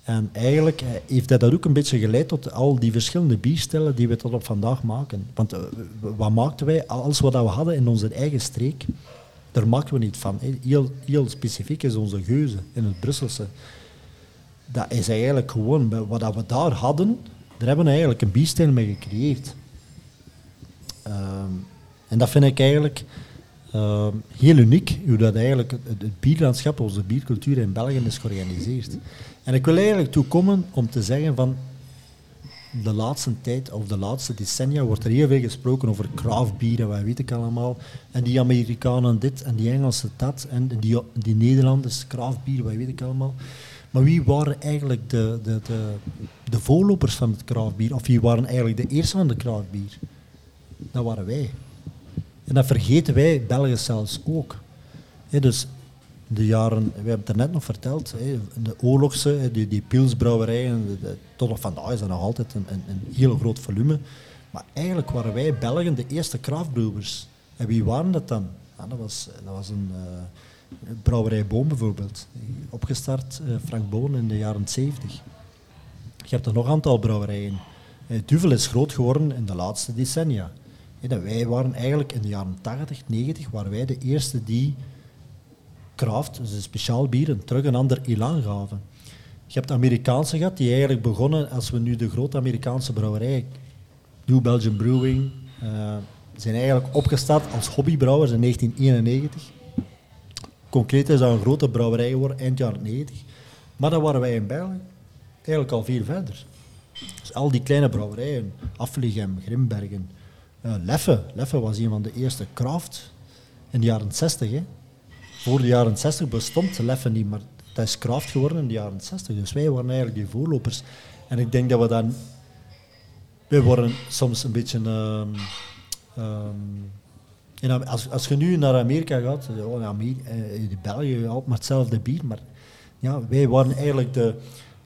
En eigenlijk eh, heeft dat ook een beetje geleid tot al die verschillende bierstellen die we tot op vandaag maken. Want eh, wat maakten wij? Alles wat we hadden in onze eigen streek, daar maken we niet van. Heel, heel specifiek is onze geuze in het Brusselse. Dat is eigenlijk gewoon, wat we daar hadden, daar hebben we eigenlijk een bierstijl mee gecreëerd. Ehm, en dat vind ik eigenlijk Ehm, heel uniek hoe dat eigenlijk het, bierlandschap, onze biercultuur in België is georganiseerd. En ik wil eigenlijk toe komen om te zeggen van de laatste tijd, of de laatste decennia, wordt er heel veel gesproken over craftbier en wat weet ik allemaal. En die Amerikanen dit en die Engelsen dat en die, die Nederlanders craftbier, wat weet ik allemaal. Maar wie waren eigenlijk de, de, de, de voorlopers van het craftbier? Of wie waren eigenlijk de eerste van de craftbier? Dat waren wij. En dat vergeten wij, België zelfs ook. Dus de jaren, we hebben het er net nog verteld, de oorlogse, die, die de- tot op vandaag is dat nog altijd een, een, een heel groot volume. Maar eigenlijk waren wij Belgen de eerste craftbrewers. En wie waren dat dan? Dat, was, dat was een eh, brouwerij Boom bijvoorbeeld. Opgestart, eh, Frank Boon in de jaren 70. Je hebt er nog een aantal brouwerijen. Eh, Duvel is groot geworden in de laatste decennia. Dat wij waren eigenlijk in de jaren 80, 90 waren wij de eerste die craft, dus een speciaal bier, een terug een ander elan gaven. Je hebt Amerikaanse gehad die eigenlijk begonnen, als we nu de grote Amerikaanse brouwerij, New Belgian Brewing, eh, zijn eigenlijk opgestart als hobbybrouwers in 1991. Concreet is dat een grote brouwerij geworden eind jaren 90. Maar dan waren wij in België eigenlijk al veel verder. Dus al die kleine brouwerijen, Affeligem, Grimbergen, Leffe. Leffe was een van de eerste craft in de jaren 60. Hè. Voor de jaren 60 bestond Leffe niet, maar dat is craft geworden in de jaren 60. Dus wij waren eigenlijk die voorlopers. En ik denk dat we dan... Wij worden soms een beetje... Am- als, als je nu naar Amerika gaat, oh, Amerika, eh, België, altijd maar hetzelfde bier, maar ja, wij waren eigenlijk de,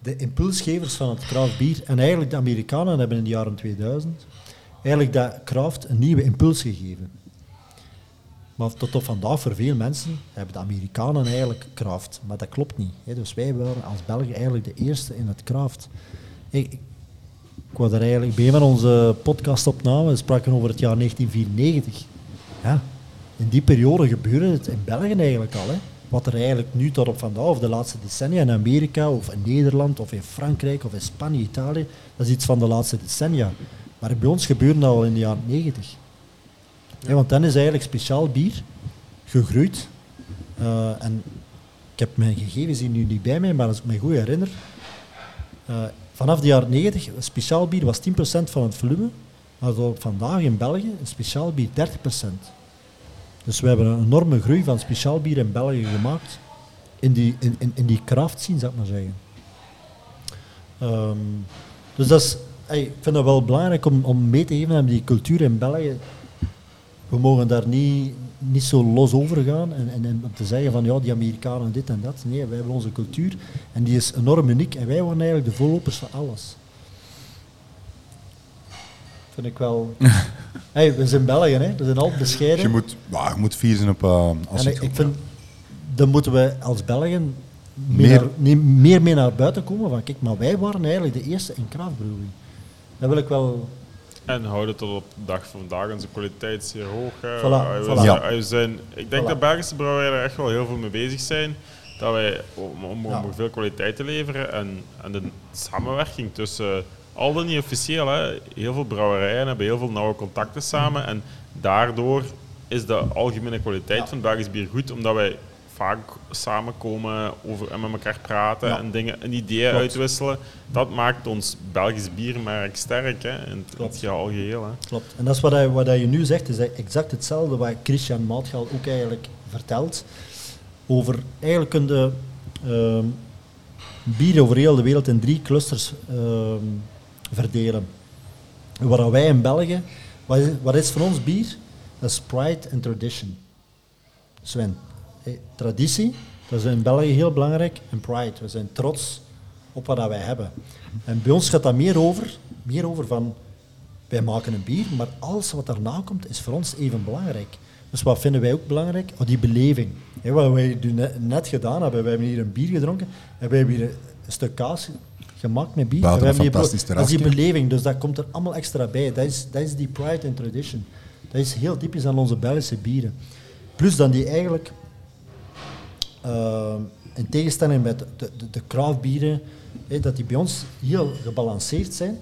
de impulsgevers van het craft bier. En eigenlijk de Amerikanen hebben in de jaren 2000 eigenlijk dat craft een nieuwe impuls gegeven. Maar tot op vandaag, voor veel mensen, hebben de Amerikanen eigenlijk craft. Maar dat klopt niet. Hè. Dus wij waren als Belgen eigenlijk de eerste in het craft. Ik, ik, er eigenlijk bij van onze we spraken over het jaar 1994. Ja, in die periode gebeurde het in België eigenlijk al. Hè. Wat er eigenlijk nu tot op vandaag, of de laatste decennia in Amerika, of in Nederland, of in Frankrijk, of in Spanje, Italië, dat is iets van de laatste decennia. Maar bij ons gebeurde dat al in de jaren 90. Ja, want dan is eigenlijk speciaal bier gegroeid. Eh, en ik heb mijn gegevens hier nu niet bij mij, maar als ik me goed herinner, eh, vanaf de jaren 90, een speciaal bier was 10% van het volume, maar tot vandaag in België een speciaal bier 30%. Dus we hebben een enorme groei van speciaal bier in België gemaakt, in die, in, in, in die scene, zou ik maar zeggen. Ehm, dus dat is, ik vind het wel belangrijk om, om mee te geven aan die cultuur in België. We mogen daar niet, niet zo los over gaan en, en, en om te zeggen van ja, die Amerikanen dit en dat. Nee, wij hebben onze cultuur en die is enorm uniek en wij waren eigenlijk de voorlopers van alles. Vind ik wel. (laughs) hey, we zijn België, hè? we zijn altijd bescheiden. Je moet, ja, je moet vier zijn op... eh, als En ik, ik vind, dan moeten we als Belgen Meer- meer, meer, meer mee naar buiten komen. Van, kijk, maar wij waren eigenlijk de eerste in craftbrewing. Dat wil ik wel... En houden tot op de dag van vandaag. Onze kwaliteit is zeer hoog. hè. Voilà, we voilà. zijn- Ja. we zijn, ik denk Voilà. dat Belgische brouwerijen er echt wel heel veel mee bezig zijn. Dat wij om, om, om Ja. veel kwaliteit te leveren. En, en de samenwerking tussen al dan niet officieel. Hè, heel veel brouwerijen hebben heel veel nauwe contacten samen. En daardoor is de algemene kwaliteit Ja. van Belgisch bier goed. Omdat wij vaak samenkomen over, en met elkaar praten Ja. en dingen, en ideeën Klopt. uitwisselen. Dat maakt ons Belgisch biermerk sterk. Hè, in het, geheel. Hè. Klopt. En dat is wat, hij, wat hij je nu zegt, is exact hetzelfde wat Christian Maatgal ook eigenlijk vertelt. Over eigenlijk kun je ehm, bier over heel de wereld in drie clusters ehm, verdelen. En Waar wij in België, wat is, wat is voor ons bier? Dat is pride and tradition. Sven, traditie, dat is in België heel belangrijk. En pride, we zijn trots op wat dat wij hebben. En bij ons gaat dat meer over, meer over van, wij maken een bier, maar alles wat daarna komt is voor ons even belangrijk. Dus wat vinden wij ook belangrijk? Oh, die beleving. Hè, wat wij net, gedaan hebben, we hebben hier een bier gedronken en we hebben hier een stuk kaas gemaakt met bier. En we hebben hier Dat is die beleving, dus dat komt er allemaal extra bij. Dat is, dat is die pride and tradition. Dat is heel typisch aan onze Belgische bieren. Plus dan die eigenlijk, eh, in tegenstelling met de, de, de dat die bij ons heel gebalanceerd zijn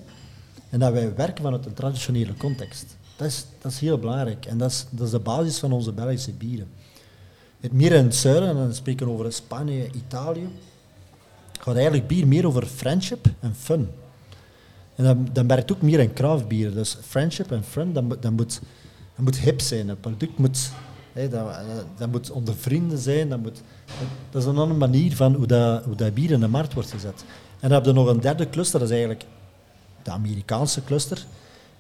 en dat wij werken vanuit een traditionele context. Dat is, dat is heel belangrijk. En dat is, dat is de basis van onze Belgische bieren. Het meer in het zuiden, en dan spreken we over Spanje, Italië, gaat eigenlijk bier meer over friendship en fun. En dan, dan werkt ook meer in craftbier. Dus friendship en fun, dat, moet- moet hip zijn. Het product moet, dat, dat moet onder vrienden zijn. Dat, moet, dat is een andere manier van hoe dat, hoe dat bier in de markt wordt gezet. En dan heb je nog een derde cluster, dat is eigenlijk de Amerikaanse cluster.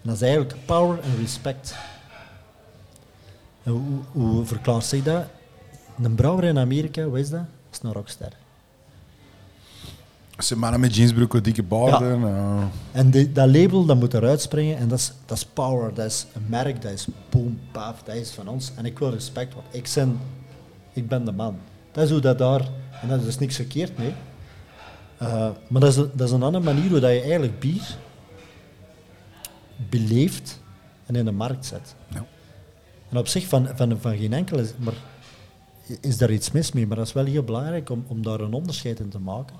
En dat is eigenlijk power en respect. Hoe, hoe verklaart zich dat? Een brouwer in Amerika, wat is dat? Dat is een rockster. Ze mannen met jeansbroeken, dikke baarden. eh, En die- dat label dat moet eruit springen en dat is, dat is power, dat is een merk, dat is boom, paf, dat is van ons. En ik wil respect, want ik, ben, ik ben de man. Dat is hoe dat daar, en daar is dus niks verkeerd mee. Uh, maar dat is, een- dat is een andere manier hoe dat je eigenlijk bier beleeft en in de markt zet. Ja. En op zich van, van, van geen enkel is, maar is daar iets mis mee, maar dat is wel heel belangrijk om, om daar een onderscheid in te maken.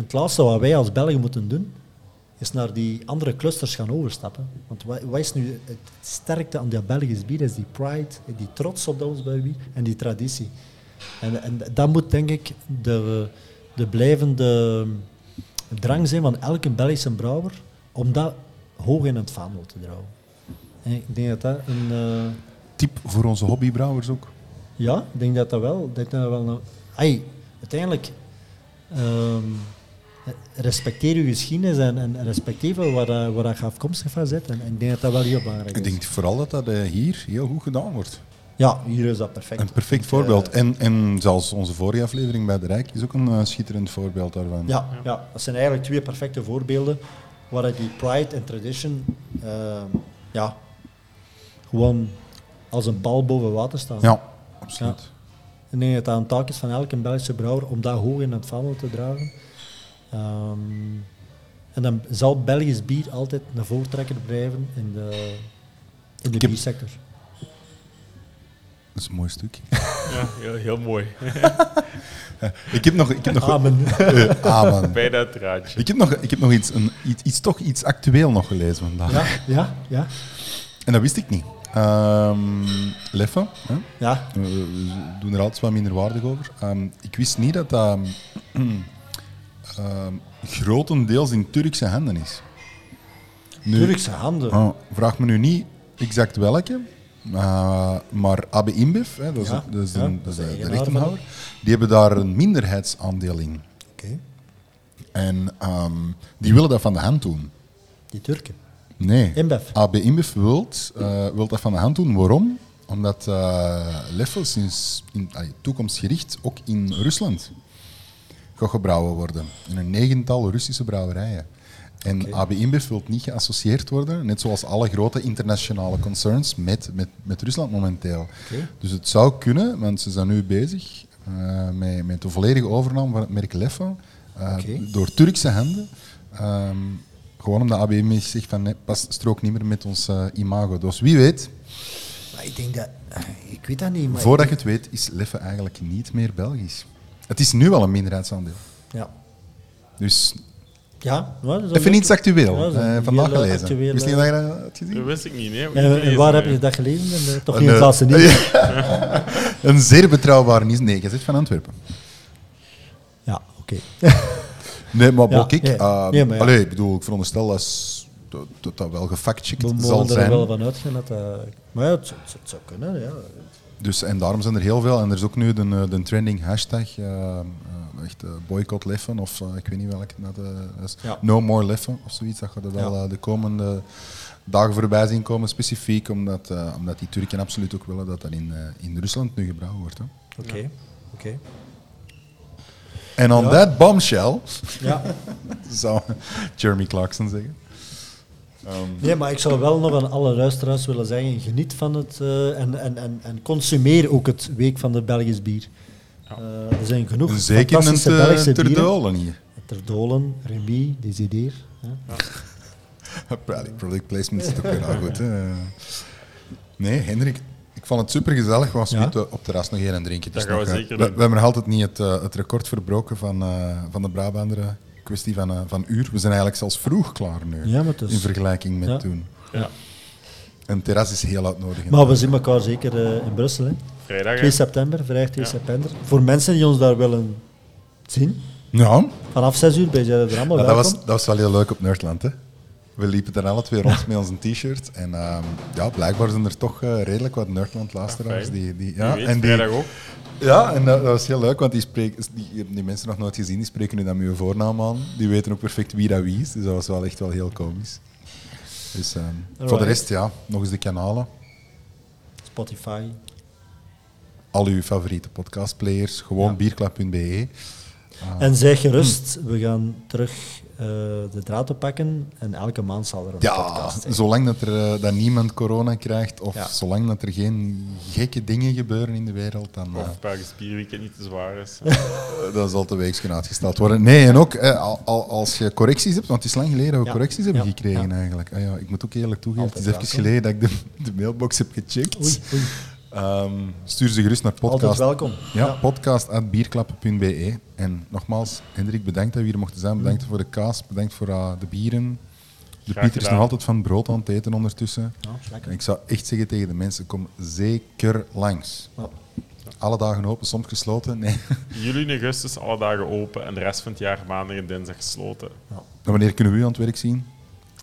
En het laatste wat wij als Belgen moeten doen, is naar die andere clusters gaan overstappen. Want wat, wat is nu het sterkte aan die Belgisch bier? Is die pride, die trots op dat ons bier en die traditie. En, en dat moet denk ik de, de blijvende drang zijn van elke Belgische brouwer om dat hoog in het vaandel te dragen. En ik denk dat dat een... eh, Tip voor onze hobbybrouwers ook. ja, ik denk dat dat wel. Dat dat wel een, ai, uiteindelijk ehm, respecteer je geschiedenis en, en respecteer waar, dat- waar je afkomstig van zit. En, en ik denk dat dat wel heel belangrijk Ik is. denk vooral dat dat eh, hier heel goed gedaan wordt. Ja, hier is dat perfect. Een perfect Ik, voorbeeld. eh, En, en zelfs onze vorige aflevering bij de Rijk is ook een eh, schitterend voorbeeld daarvan. ja, ja, dat zijn eigenlijk twee perfecte voorbeelden waar die pride en tradition ehm, ja, gewoon als een bal boven water staan. Ja, absoluut. Ik denk dat dat een taak is van elke Belgische brouwer om dat hoog in het vaandel te dragen. Ehm, en dan zal Belgisch bier altijd een voortrekker blijven in de, in de heb- biersector. Dat is een mooi stuk. (laughs) Ja, heel, heel mooi. (laughs) Ik heb nog, ik heb nog, Amen. (laughs) eh, amen. Bij dat draadje. Ik heb nog, ik heb nog iets, een, iets, iets, toch iets actueel nog gelezen vandaag. Ja, ja, ja. En dat wist ik niet. Ehm Leffe, hè? ja. We, we doen er altijd wat minder waardig over. Ehm, ik wist niet dat dat (clears throat) ehm, grotendeels in Turkse handen is. Nu, Turkse handen. ah, vraag me nu niet exact welke, eh, maar AB InBev, hè, dat is, Ja, dat is, de, ja, dat is dat is de, rechtenhouder, die hebben daar een minderheidsaandeel in. Oké, En ehm, die willen dat van de hand doen. die Turken. Nee. InBev. AB InBev wilt, eh, wilt dat van de hand doen. Waarom? Omdat uh, Leffel sinds in, toekomstgericht ook in Rusland gebrouwen worden. In een negental Russische brouwerijen. En. AB InBev wil niet geassocieerd worden, net zoals alle grote internationale concerns, met, met, met Rusland momenteel. Dus het zou kunnen, want ze zijn nu bezig eh, met, met de volledige overname van het merk Leffe eh, door Turkse handen. Ehm, gewoon omdat ABM zegt van nee, pas strook niet meer met ons eh, imago. Dus wie weet, Maar ik denk dat... Ik weet dat niet, maar... voordat je het weet, is Leffe eigenlijk niet meer Belgisch. Het is nu al een minderheidsaandeel. Ja. Dus Ja, nou, dat even iets actueel. Ja, eh, vandaag hele gelezen. actuele- Wist je niet dat je dat had gezien? Dat wist ik niet, nee. En, en waar heb je dat gelezen? En, eh, toch Een, niet in het eh, laatste nieuws? (laughs) Een zeer betrouwbare nieuws. Nee, je zit van Antwerpen. Ja, oké. (laughs) Nee, maar ja, ik, nee. eh, Nee, maar ja. allee, ik bedoel, ik veronderstel dat, dat, dat dat wel gefactcheckt We zal mogen er zijn. wel van uitgaan dat dat... Maar ja, het zou kunnen, ja. Dus, en daarom zijn er heel veel. En er is ook nu de, eh, de trending hashtag, eh, echt boycott Leffen, of ik weet niet welke dat is. Ja. No more Leffen, of zoiets. Dat gaat er wel Ja. de komende dagen voorbij zien komen, specifiek omdat, eh, omdat die Turken absoluut ook willen dat dat in, in Rusland nu gebrouwen wordt. Hè. Oké, oké. En on Ja. that bombshell, Ja. (laughs) zou Jeremy Clarkson zeggen. Ehm, Nee, maar ik zou wel nog aan alle luisteraars willen zeggen, geniet van het eh, en, en, en, en consumeer ook het Week van de Belgisch bier. Ja. Eh, er zijn genoeg en zeker een fantastische te, Belgische ter bieren. dolen hier. Terdolen, Remy, Desideer. hè. Product, (laughs) product placement is toch weer al goed. Hè? Nee, Hendrik, ik vond het super gezellig. Was Ja. niet op het terras nog één en drinken. Dus we eh, we, hebben nog altijd niet het, eh, het record verbroken van, eh, van de Brabanderen. Kwestie van, eh, van uur. We zijn eigenlijk zelfs vroeg klaar nu. Ja, maar het is- In vergelijking met Ja. toen. Ja. Een terras is heel uitnodigend. Maar we zien elkaar zeker eh, in Brussel. Hè. Vrijdag, hè? 2 september, vrijdag 2 Ja. september. Voor mensen die ons daar willen zien, Ja, vanaf 6 uur ben je er allemaal maar dat, welkom. was, dat was wel heel leuk op Nerdland. Hè. We liepen er alle twee rond met onze t-shirt. En ehm, ja, blijkbaar zijn er toch eh, redelijk wat Nerdland-luisteraars. fijn. die, die, Ja, ja, weet, en die, ook. ja, en dat, dat was heel leuk, want die, die, die mensen nog nooit gezien, die spreken nu dan met hun voornaam aan. Die weten ook perfect wie dat wie is. Dus dat was wel echt wel heel komisch. Dus ehm, voor de rest, ja, nog eens de kanalen. Spotify. Al uw favoriete podcastplayers. Gewoon Ja. bierklap.be. En zeg gerust, we gaan terug eh, de draad oppakken en elke maand zal er een Ja, podcast zijn. zolang dat, er, eh, dat niemand corona krijgt of Ja. zolang dat er geen gekke dingen gebeuren in de wereld, dan eh, Of Belgisch Bierweekend niet te zwaar is. (laughs) eh, dan zal de weegschaal uitgesteld worden. Nee, en ook eh, al, al- als je correcties hebt, want het is lang geleden dat we Ja. correcties hebben Ja. gekregen Ja. eigenlijk. Ah, ja, ik moet ook eerlijk toegeven, Altijd het is even geleden dat ik de, de mailbox heb gecheckt. Oei, oei. Ehm, stuur ze gerust naar podcast. Altijd welkom. Ja, podcast.bierklappen.be. En nogmaals, Hendrik, bedankt dat we hier mochten zijn. Bedankt voor de kaas, bedankt voor eh, de bieren. De Graag Pieter is nog altijd van brood aan het eten ondertussen. Ja, is lekker. En ik zou echt zeggen tegen de mensen, kom zeker langs. Ja. Alle dagen open, soms gesloten. Nee. (laughs) Juli en augustus alle dagen open en de rest van het jaar maandag en dinsdag gesloten. En wanneer kunnen we u aan het werk zien?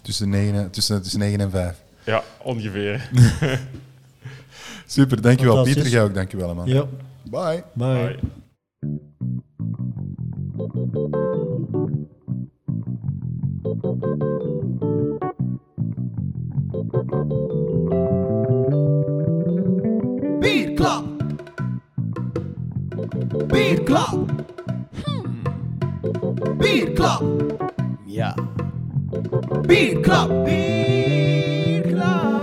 Tussen 9, tussen, tussen 9 en 5. Ja, ongeveer. (laughs) Super, dankjewel. Pieter, jij ook dankjewel man. Ja, Bye. bye. Bye. Bierklap. Bierklap. Bierklap. Ja. Bierklap. Bierklap.